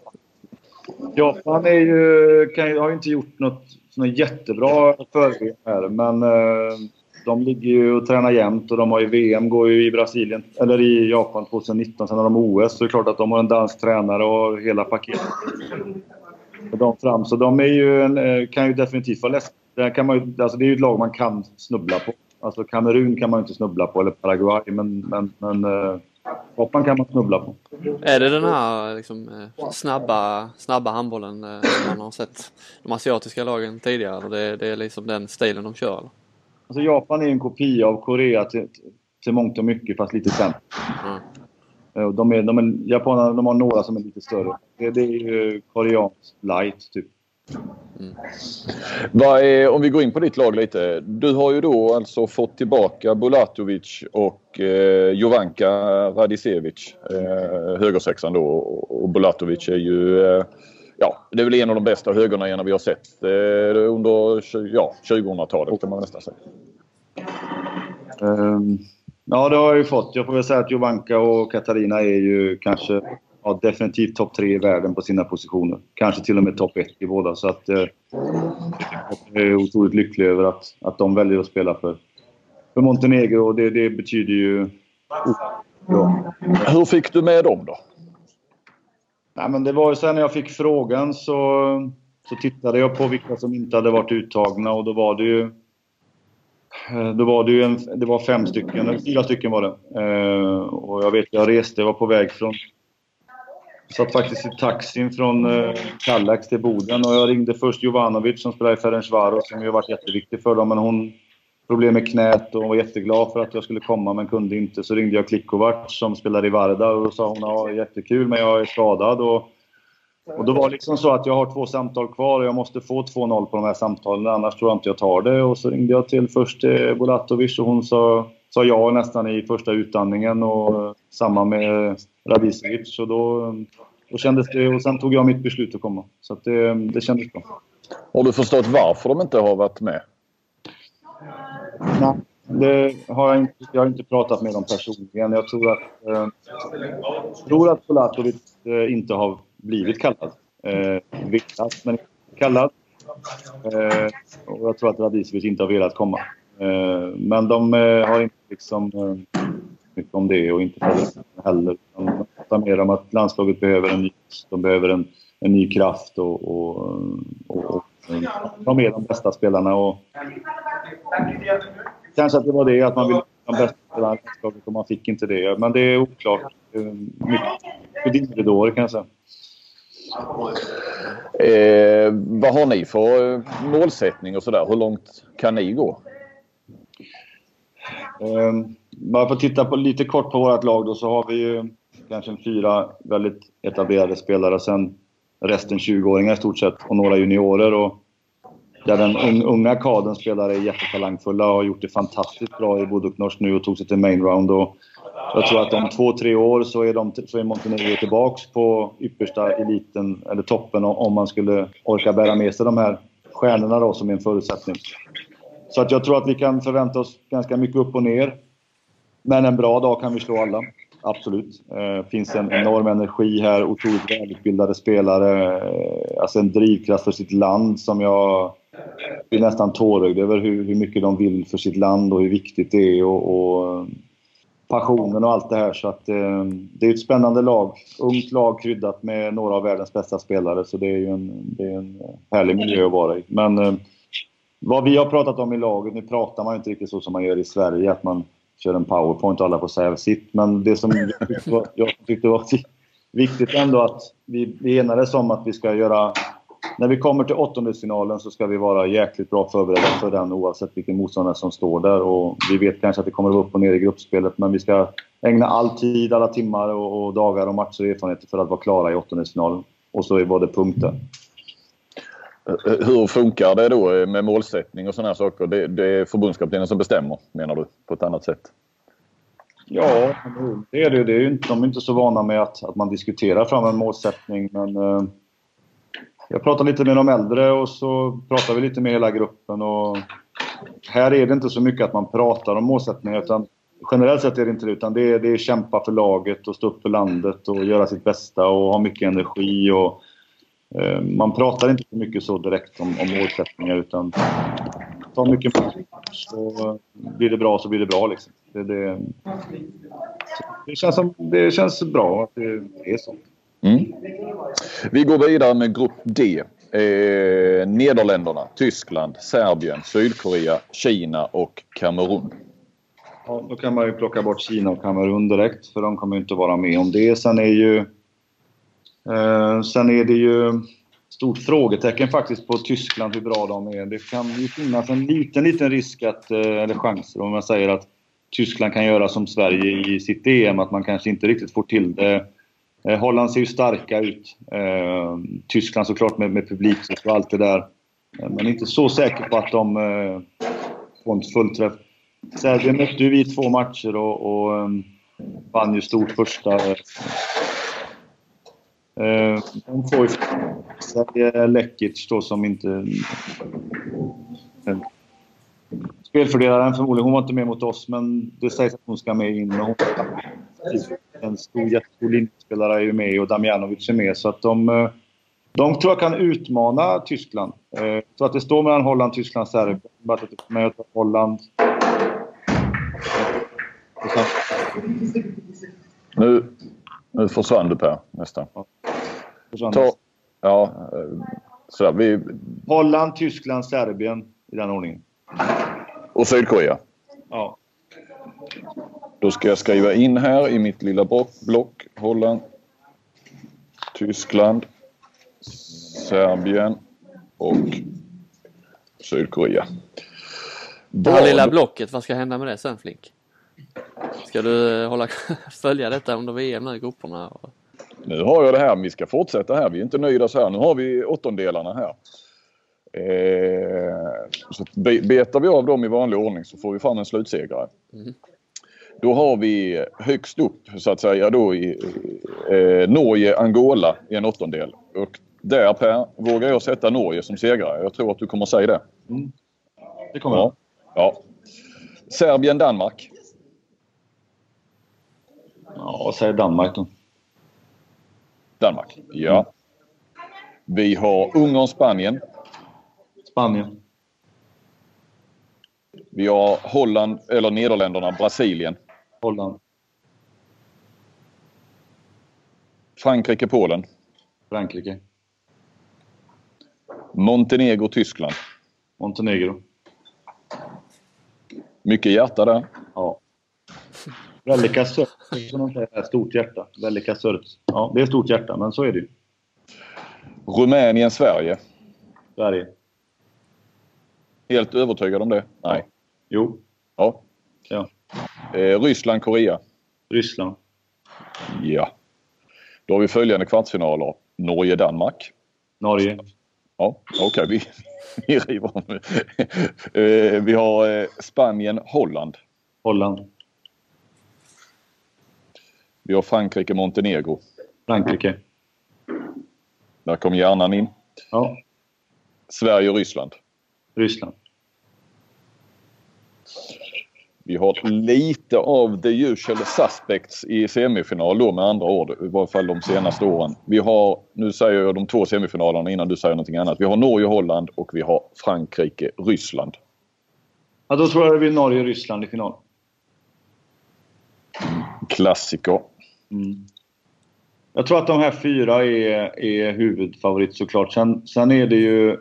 Japan är ju, kan, har ju inte gjort något sånt jättebra förberedelse här men eh, de ligger ju och tränar jämt och de har ju VM går ju i Brasilien, eller i Japan 2019. Sen har de OS så det är klart att de har en dansk tränare och hela paketet. Och de fram. Så de är ju en, eh, kan ju definitivt vara läskiga. Kan man ju, alltså det är ju ett lag man kan snubbla på. Alltså Kamerun kan man ju inte snubbla på, eller Paraguay, men, men, men eh, Japan kan man snubbla på. Är det den här liksom, eh, snabba, snabba handbollen som man har sett de asiatiska lagen tidigare? Det, det är liksom den stilen de kör? Eller? Alltså Japan är en kopia av Korea till, till mångt och mycket, fast lite sämre. Mm. De, är, de, är, japanerna de har några som är lite större. Det, det är ju koreanskt light, typ. Mm. Är, om vi går in på ditt lag lite. Du har ju då alltså fått tillbaka Bulatovic och eh, Jovanka Radicevic, eh, högersexan då. Och Bulatovic är ju eh, ja, det är väl en av de bästa högerna vi har sett eh, under ja, 2000-talet kan man nästan säga. Um, ja, det har jag ju fått. Jag får väl säga att Jovanka och Katarina är ju kanske ja, definitivt topp tre i världen på sina positioner. Kanske till och med topp ett i båda. Så att, eh, jag är otroligt lycklig över att, att de väljer att spela för, för Montenegro. Det, det betyder ju... Ja. Hur fick du med dem då? Nej, men det var ju sen när jag fick frågan så, så tittade jag på vilka som inte hade varit uttagna och då var det ju eh, då var det ju en, det var fem stycken, eller fyra stycken var det. Eh, och jag vet, jag reste, jag var på väg från... Satt faktiskt i taxin från eh, Kallax till Boden och jag ringde först Jovanovic som spelar i Ferencvaros som ju varit jätteviktig för dem, men hon problem med knät och var jätteglad för att jag skulle komma men kunde inte. Så ringde jag Klikovac som spelar i Varda och då sa hon ja, jättekul men jag är skadad. Och, och då var det liksom så att jag har två samtal kvar och jag måste få 2-0 på de här samtalen annars tror jag inte jag tar det. Och så ringde jag till först eh, till Bolatovic och hon sa, sa ja nästan i första utandningen och eh, samma med Radicevic. Och då, då kändes det, och sen tog jag mitt beslut att komma. Så att det, det kändes bra. Har du förstått varför de inte har varit med? Nej, det har jag inte. Jag har inte pratat med dem personligen. Jag tror att, eh, tror att Solatovic eh, inte har blivit kallad. Eh, velat, men inte kallad. Eh, och jag tror att Radicevic inte har velat komma. Eh, men de eh, har inte liksom eh, mycket om det och inte heller. De pratar mer om att landslaget behöver en ny, de behöver en, en ny kraft och, och, och, och de är de bästa spelarna. Och kanske att det var det, att man ville ha de bästa spelarna och man fick inte det. Men det är oklart. Mycket dimridåer kan jag säga. Eh, vad har ni för målsättning och sådär? Hur långt kan ni gå? Eh, bara för att titta på, lite kort på vårt lag då så har vi ju kanske fyra väldigt etablerade spelare. Sen resten 20-åringar i stort sett och några juniorer. Och där den unga kadern spelare är jättetalangfulla och har gjort det fantastiskt bra i Buduknost nu och tog sig till main round. Och jag tror att om två, tre år så är, de, så är Montenegro tillbaks på yppersta eliten, eller toppen, om man skulle orka bära med sig de här stjärnorna då, som är en förutsättning. Så att jag tror att vi kan förvänta oss ganska mycket upp och ner. Men en bra dag kan vi slå alla. Absolut. Det eh, finns en enorm energi här, otroligt välutbildade spelare. Eh, alltså en drivkraft för sitt land som jag blir nästan tårögd över hur, hur mycket de vill för sitt land och hur viktigt det är och, och eh, passionen och allt det här. Så att, eh, det är ett spännande lag. Ungt lag kryddat med några av världens bästa spelare så det är ju en, det är en eh, härlig miljö att vara i. Men eh, vad vi har pratat om i laget, nu pratar man inte riktigt så som man gör i Sverige, att man kör en powerpoint och alla får säga sitt. Men det som jag tyckte var, jag tyckte var viktigt ändå att vi, vi enades om att vi ska göra... När vi kommer till åttondelsfinalen så ska vi vara jäkligt bra förberedda för den oavsett vilken motståndare som står där. Och vi vet kanske att det kommer att vara upp och ner i gruppspelet men vi ska ägna all tid, alla timmar och, och dagar och matcher och erfarenheter för att vara klara i åttondelsfinalen. Och så var det punkten. Eh, hur funkar det då eh, med målsättning och sådana här saker? Det, det är förbundskaptenen som bestämmer menar du på ett annat sätt? Ja, det är det. det är inte, de är inte så vana med att, att man diskuterar fram en målsättning. Men eh, jag pratar lite med de äldre och så pratar vi lite med hela gruppen. Och här är det inte så mycket att man pratar om målsättningar. Utan generellt sett är det inte det. Utan det är, det är kämpa för laget och stå upp för landet och göra sitt bästa och ha mycket energi. Och, man pratar inte så mycket så direkt om, om målsättningar utan ta mycket så blir det bra så blir det bra. Liksom. Det, det, det, känns som, det känns bra att det är så. Mm. Vi går vidare med grupp D. Eh, Nederländerna, Tyskland, Serbien, Sydkorea, Kina och Kamerun. Ja, då kan man ju plocka bort Kina och Kamerun direkt för de kommer inte vara med om det. Sen är ju... Eh, sen är det ju stort frågetecken faktiskt på Tyskland hur bra de är. Det kan ju finnas en liten, liten risk att, eh, eller chanser om man säger att Tyskland kan göra som Sverige i sitt EM, att man kanske inte riktigt får till det. Eh, Holland ser ju starka ut. Eh, Tyskland såklart med, med publik och allt det där. Eh, men inte så säker på att de eh, får en fullträff. Serbien mötte ju vi två matcher och, och eh, vann ju stort första Eh, de får ju Lekic då som inte... Eh, spelfördelaren förmodligen. Hon var inte med mot oss, men det sägs att hon ska med in. Hon, en stor, jättestor linjespelare är ju med och Damjanovic är med. Så att de, eh, de tror jag kan utmana Tyskland. Eh, så att det står mellan Holland, Tyskland, Serbien. Men jag tar Holland. Nu, nu försvann du Per nästan. Ja. Ta, ja, eh, så vi... Holland, Tyskland, Serbien i den ordningen. Och Sydkorea? Ja. Då ska jag skriva in här i mitt lilla block. Holland, Tyskland, Serbien och Sydkorea. Det här lilla blocket, vad ska hända med det sen Flink? Ska du hålla, följa detta under VM nu, grupperna? Nu har jag det här, vi ska fortsätta här. Vi är inte nöjda så här. Nu har vi åttondelarna här. Eh, så betar vi av dem i vanlig ordning så får vi fram en slutsegrare. Mm. Då har vi högst upp så att säga då i eh, Norge-Angola i en åttondel. Och där Per, vågar jag sätta Norge som segrare. Jag tror att du kommer säga det. Mm. Det kommer jag. Ja. Serbien-Danmark. Ja, säg Danmark då. Danmark. Ja. Vi har Ungern, Spanien. Spanien. Vi har Holland, eller Nederländerna, Brasilien. Holland. Frankrike, Polen. Frankrike. Montenegro, Tyskland. Montenegro. Mycket hjärta där. Ja. Velika Sört, som de säger, stort hjärta. Velika Sört. Ja, det är stort hjärta, men så är det ju. Rumänien, Sverige. Sverige. Helt övertygad om det? Nej. Jo. Ja. ja. Eh, Ryssland, Korea. Ryssland. Ja. Då har vi följande kvartsfinaler. Norge, Danmark. Norge. Ja, okej. Okay. Vi, vi river om. eh, vi har eh, Spanien, Holland. Holland. Vi har Frankrike, Montenegro. Frankrike. Där kom hjärnan in. Ja. Sverige och Ryssland. Ryssland. Vi har lite av the usual suspects i semifinal då med andra ord. I varje fall de senaste åren. Vi har, nu säger jag de två semifinalerna innan du säger någonting annat. Vi har Norge, Holland och vi har Frankrike, Ryssland. Ja, då tror jag det blir Norge, Ryssland i final. Klassiker. Mm. Jag tror att de här fyra är, är huvudfavorit såklart. Sen, sen är det ju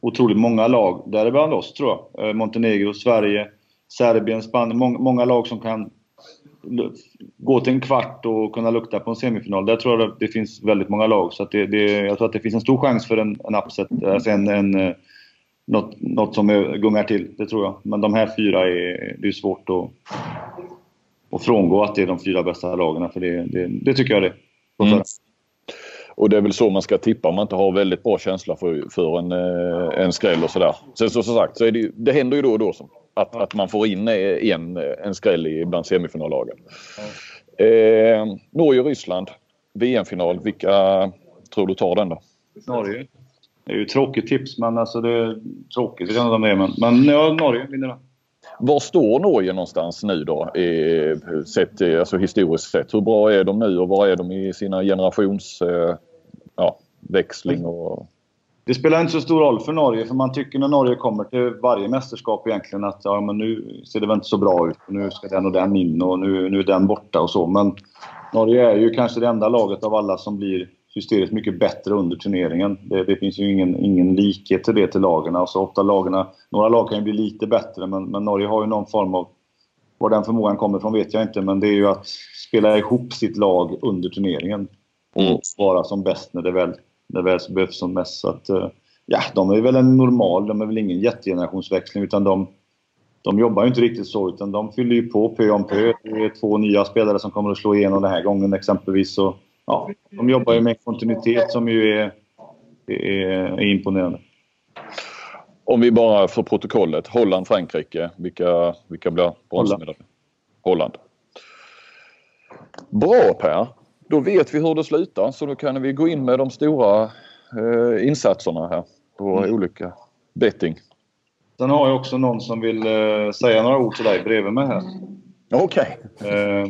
otroligt många lag, däribland oss tror jag. Eh, Montenegro, Sverige, Serbien, Spanien. Många, många lag som kan gå till en kvart och kunna lukta på en semifinal. Där tror jag att det finns väldigt många lag. Så det, det, jag tror att det finns en stor chans för en, en upset, eh, alltså en, en, eh, något, något som gungar till. Det tror jag. Men de här fyra är, det är svårt att, och frångå att det är de fyra bästa lagen. För det, det, det tycker jag det mm. Och det är väl så man ska tippa om man inte har väldigt bra känsla för, för en, eh, en skräll och sådär. Sen så som sagt så är det, det händer ju då och då som, att, att man får in en, en skräll bland semifinallagen. Eh, Norge-Ryssland, VM-final. Vilka tror du tar den då? Norge. Det är ju tråkigt tips, men alltså det är tråkigt. Jag vet inte men, men ja, Norge vinner den. Var står Norge någonstans nu då? sett, eh, alltså historiskt sett. Hur bra är de nu och var är de i sina generationsväxling? eh, ja. Och... Det spelar inte så stor roll för Norge för man tycker när Norge kommer till varje mästerskap egentligen att ja, men nu ser det väl inte så bra ut. Nu ska den och den in och nu, nu är den borta och så. Men Norge är ju kanske det enda laget av alla som blir hysteriskt mycket bättre under turneringen. Det, det finns ju ingen, ingen likhet till det till lagen. Alltså ofta lagarna, några lag kan ju bli lite bättre men, men Norge har ju någon form av... Var den förmågan kommer ifrån vet jag inte men det är ju att spela ihop sitt lag under turneringen. Och mm. vara som bäst när det väl, när det väl behövs som mest. Så att, eh, ja, de är väl en normal, de är väl ingen jättegenerationsväxling utan de, de jobbar ju inte riktigt så utan de fyller ju på pö om pö. Det är två nya spelare som kommer att slå igenom den här gången exempelvis. Så, ja, de jobbar ju med kontinuitet som ju är, är, är imponerande. Om vi bara för protokollet, Holland-Frankrike, vilka, vilka blir bronsmedaljer? Holland. Bra Per! Då vet vi hur det slutar så då kan vi gå in med de stora eh, insatserna här på mm. olika betting. Sen har jag också någon som vill eh, säga några ord till dig bredvid mig här. Okej. Okay. Uh,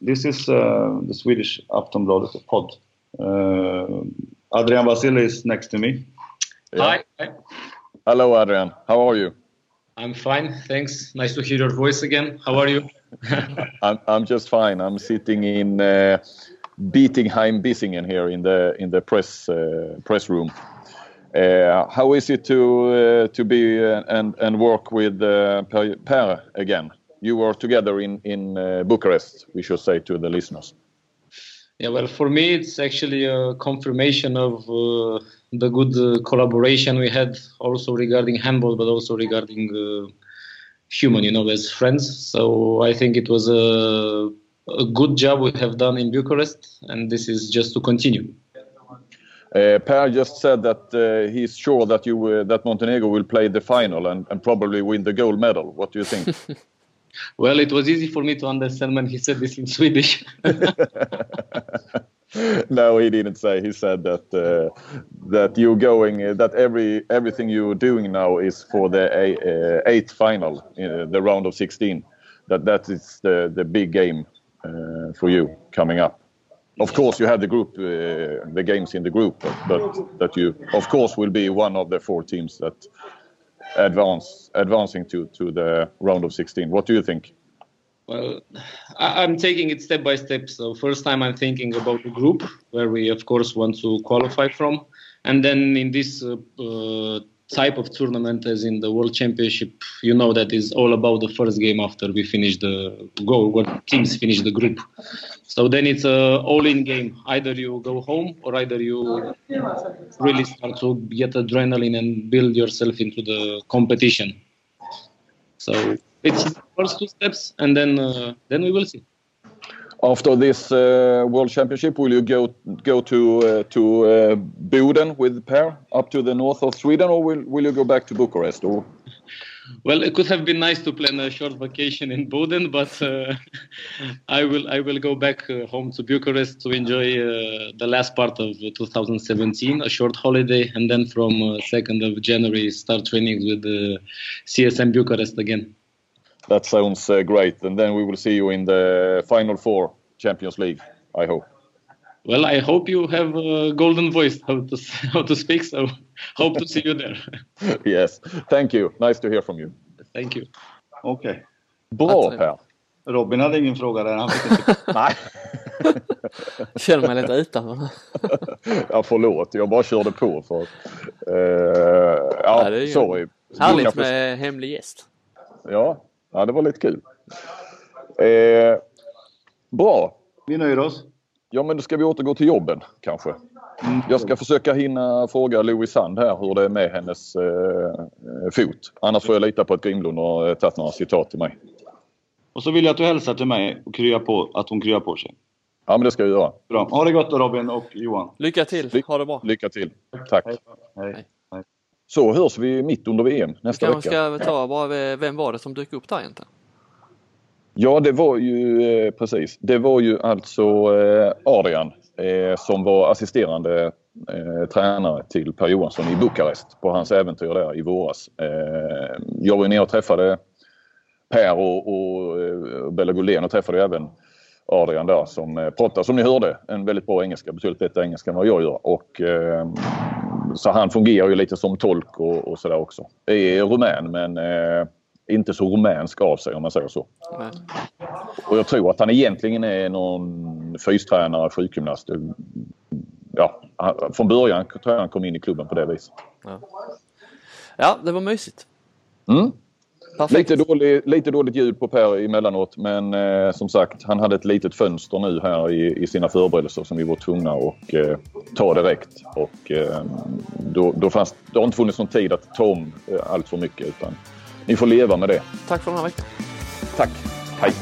this is uh, the Swedish Aftonbladet pod. Uh, Adrian Vasily is next to me. Yeah. Hi. Hello Adrian, how are you? I'm fine, thanks. Nice to hear your voice again. How are you? I'm, I'm just fine. I'm sitting in uh, Bietigheim Bissingen here in the in the press uh, press room. Uh, how is it to uh, to be uh, and and work with uh, per, per, again? You were together in in uh, Bucharest. We should say to the listeners. Yeah, well, for me, it's actually a confirmation of the good collaboration we had, also regarding handball, but also regarding human, you know, as friends. So I think it was a a good job we have done in Bucharest, and this is just to continue. Uh, per just said that uh, he's sure that you uh, that Montenegro will play the final and, and probably win the gold medal. What do you think? well, it was easy for me to understand when he said this in Swedish. no, he didn't say. He said that uh, that you're going uh, that every everything you're doing now is for the uh, eighth final, the round of 16. That that is the the big game uh, for you coming up? Of course, you have the group, uh, the games in the group, but, but that you, of course, will be one of the four teams that advance advancing to to the round of 16. What do you think? Well, I'm taking it step by step. So first time I'm thinking about the group where we of course want to qualify from, and then in this uh, uh, type of tournament as in the World Championship, you know that is all about the first game after we finish the goal, what teams finish the group. So then it's a all-in game. Either you go home or either you really start to get adrenaline and build yourself into the competition. So it's first two steps, and then uh, then we will see after this uh, World Championship, will you go go to uh, to uh, Boden with Per up to the north of Sweden, or will will you go back to Bucharest? Or well, it could have been nice to plan a short vacation in Boden, but uh, I will I will go back uh, home to Bucharest to enjoy uh, the last part of 2017, a short holiday, and then from 2nd of January start training with the CSM Bucharest again. That sounds uh, great. And then we will see you in the final four Champions League, I hope. Well, I hope you have a golden voice, how to, how to speak, so hope to see you there. yes, thank you. Nice to hear from you. Thank you. Okej. Okay. Bra Per. Robin hade ingen fråga där. Han fick inte... Nej. Känner mig lite utanför. ja, förlåt. Jag bara körde på för att... Uh, ja, Nej, sorry. Härligt med hemlig gäst. Ja, Ja, det var lite kul. Eh, bra. Vi nöjer oss. Ja, men då ska vi återgå till jobben kanske. Mm. Jag ska försöka hinna fråga Louise Sand här hur det är med hennes eh, fot. Annars får jag lita på att Grimlund har tagit några citat till mig. Och så vill jag att du hälsar till mig och kryar på, att hon kryar på sig. Ja, men det ska jag göra. Bra. Ha det gott då Robin och Johan. Lycka till. Ha det bra. Lycka till. Tack. Hej. Hej. Hej. så hörs vi mitt under VM nästa vi vecka. Ska ta bara, vem var det som dök upp där egentligen? Ja, det var ju eh, precis. Det var ju alltså eh, Adrian eh, som var assisterande tränare till Per Johansson i Bukarest på hans äventyr där i våras. Jag var nere och träffade Per och, och Bella Gullén och träffade även Adrian där som pratar som ni hörde en väldigt bra engelska, betydligt bättre engelska än vad jag gör. Och, eh, så han fungerar ju lite som tolk och, och sådär också. Är rumän men eh, inte så rumänsk av sig om man säger så. Nej. Och jag tror att han egentligen är någon fystränare, sjukgymnast. Ja, han- från början tror jag han kom in i klubben på det viset. Ja, det var mysigt. Mm. Lite, dålig, lite dåligt ljud på Per emellanåt men eh, som sagt han hade ett litet fönster nu här i, i sina förberedelser som vi var tvungna att eh, ta direkt. Och, eh, då, då fanns, det har inte funnits någon tid att ta om eh, allt för mycket utan ni får leva med det. Tack för den här veckan. Tack! Hej!